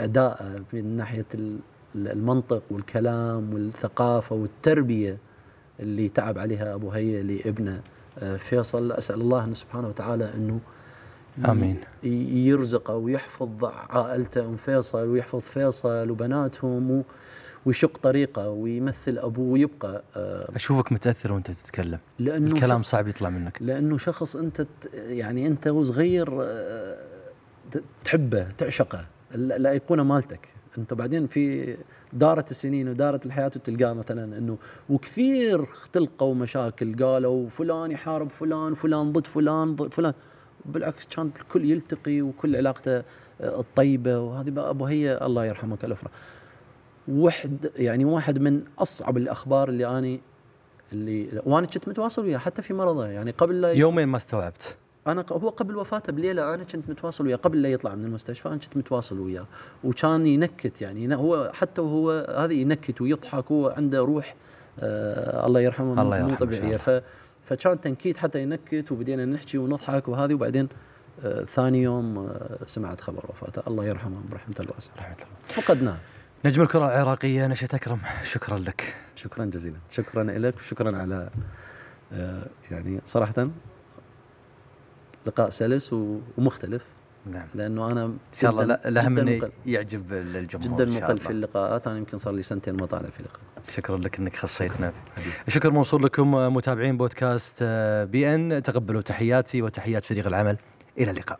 اداءه من ناحية ال- المنطق والكلام والثقافة والتربية اللي تعب عليها أبو هيا لابنه آه، فيصل. أسأل الله إنه سبحانه وتعالى إنه ي- يرزقه ويحفظ عائلته ام فيصل ويحفظ فيصل وبناتهم ويشق طريقه ويمثل أبوه ويبقى آه، أشوفك متأثر وأنت تتكلم. لأنه الكلام صعب يطلع منك. لأنه شخص أنت يعني أنت وصغير آه، تحبه تعشقه ال- الايقونه مالتك. أنت بعدين في دارت السنين ودارت الحياة وتلقاه مثلا إنه وكثير اختلقوا مشاكل قالوا فلان يحارب فلان فلان ضد فلان ضد فلان. بالعكس كان الكل يلتقي وكل علاقته آه، الطيبة وهذه أبو هي الله يرحمك الافرح وحد يعني واحد من أصعب الأخبار اللي أني اللي وأنا كنت متواصل وياه حتى في مرضه يعني قبل لا يومين ما استوعبت. أنا هو قبل وفاته بليلة أنا كنت متواصل وياه قبل لا يطلع من المستشفى أنا كنت متواصل وياه. وكان ينكت يعني هو حتى وهو هذا ينكت ويضحك هو عنده روح آه الله يرحمه الله مو يرحمه طبيعية. إن ف فكان تنكيت حتى ينكت وبدينا نحكي ونضحك وهذه وبعدين آه ثاني يوم آه سمعت خبر وفاته. الله يرحمه برحمته الواسعه رحمة الله. فقدناه نجم الكرة العراقية نشأة أكرم. شكرا لك. شكرا جزيلا. شكرا لك وشكرا على آه يعني صراحة لقاء سلس ومختلف. نعم. لأنه أنا إن شاء الله مقل, يعجب الجمهور جدا مقل. في اللقاءات. أنا يمكن صار لي سنتين ما طالع في لقاء شكرا لك أنك خصيتنا. الشكر موصول لكم متابعين بودكاست بي إن. تقبلوا تحياتي وتحيات فريق العمل. إلى اللقاء.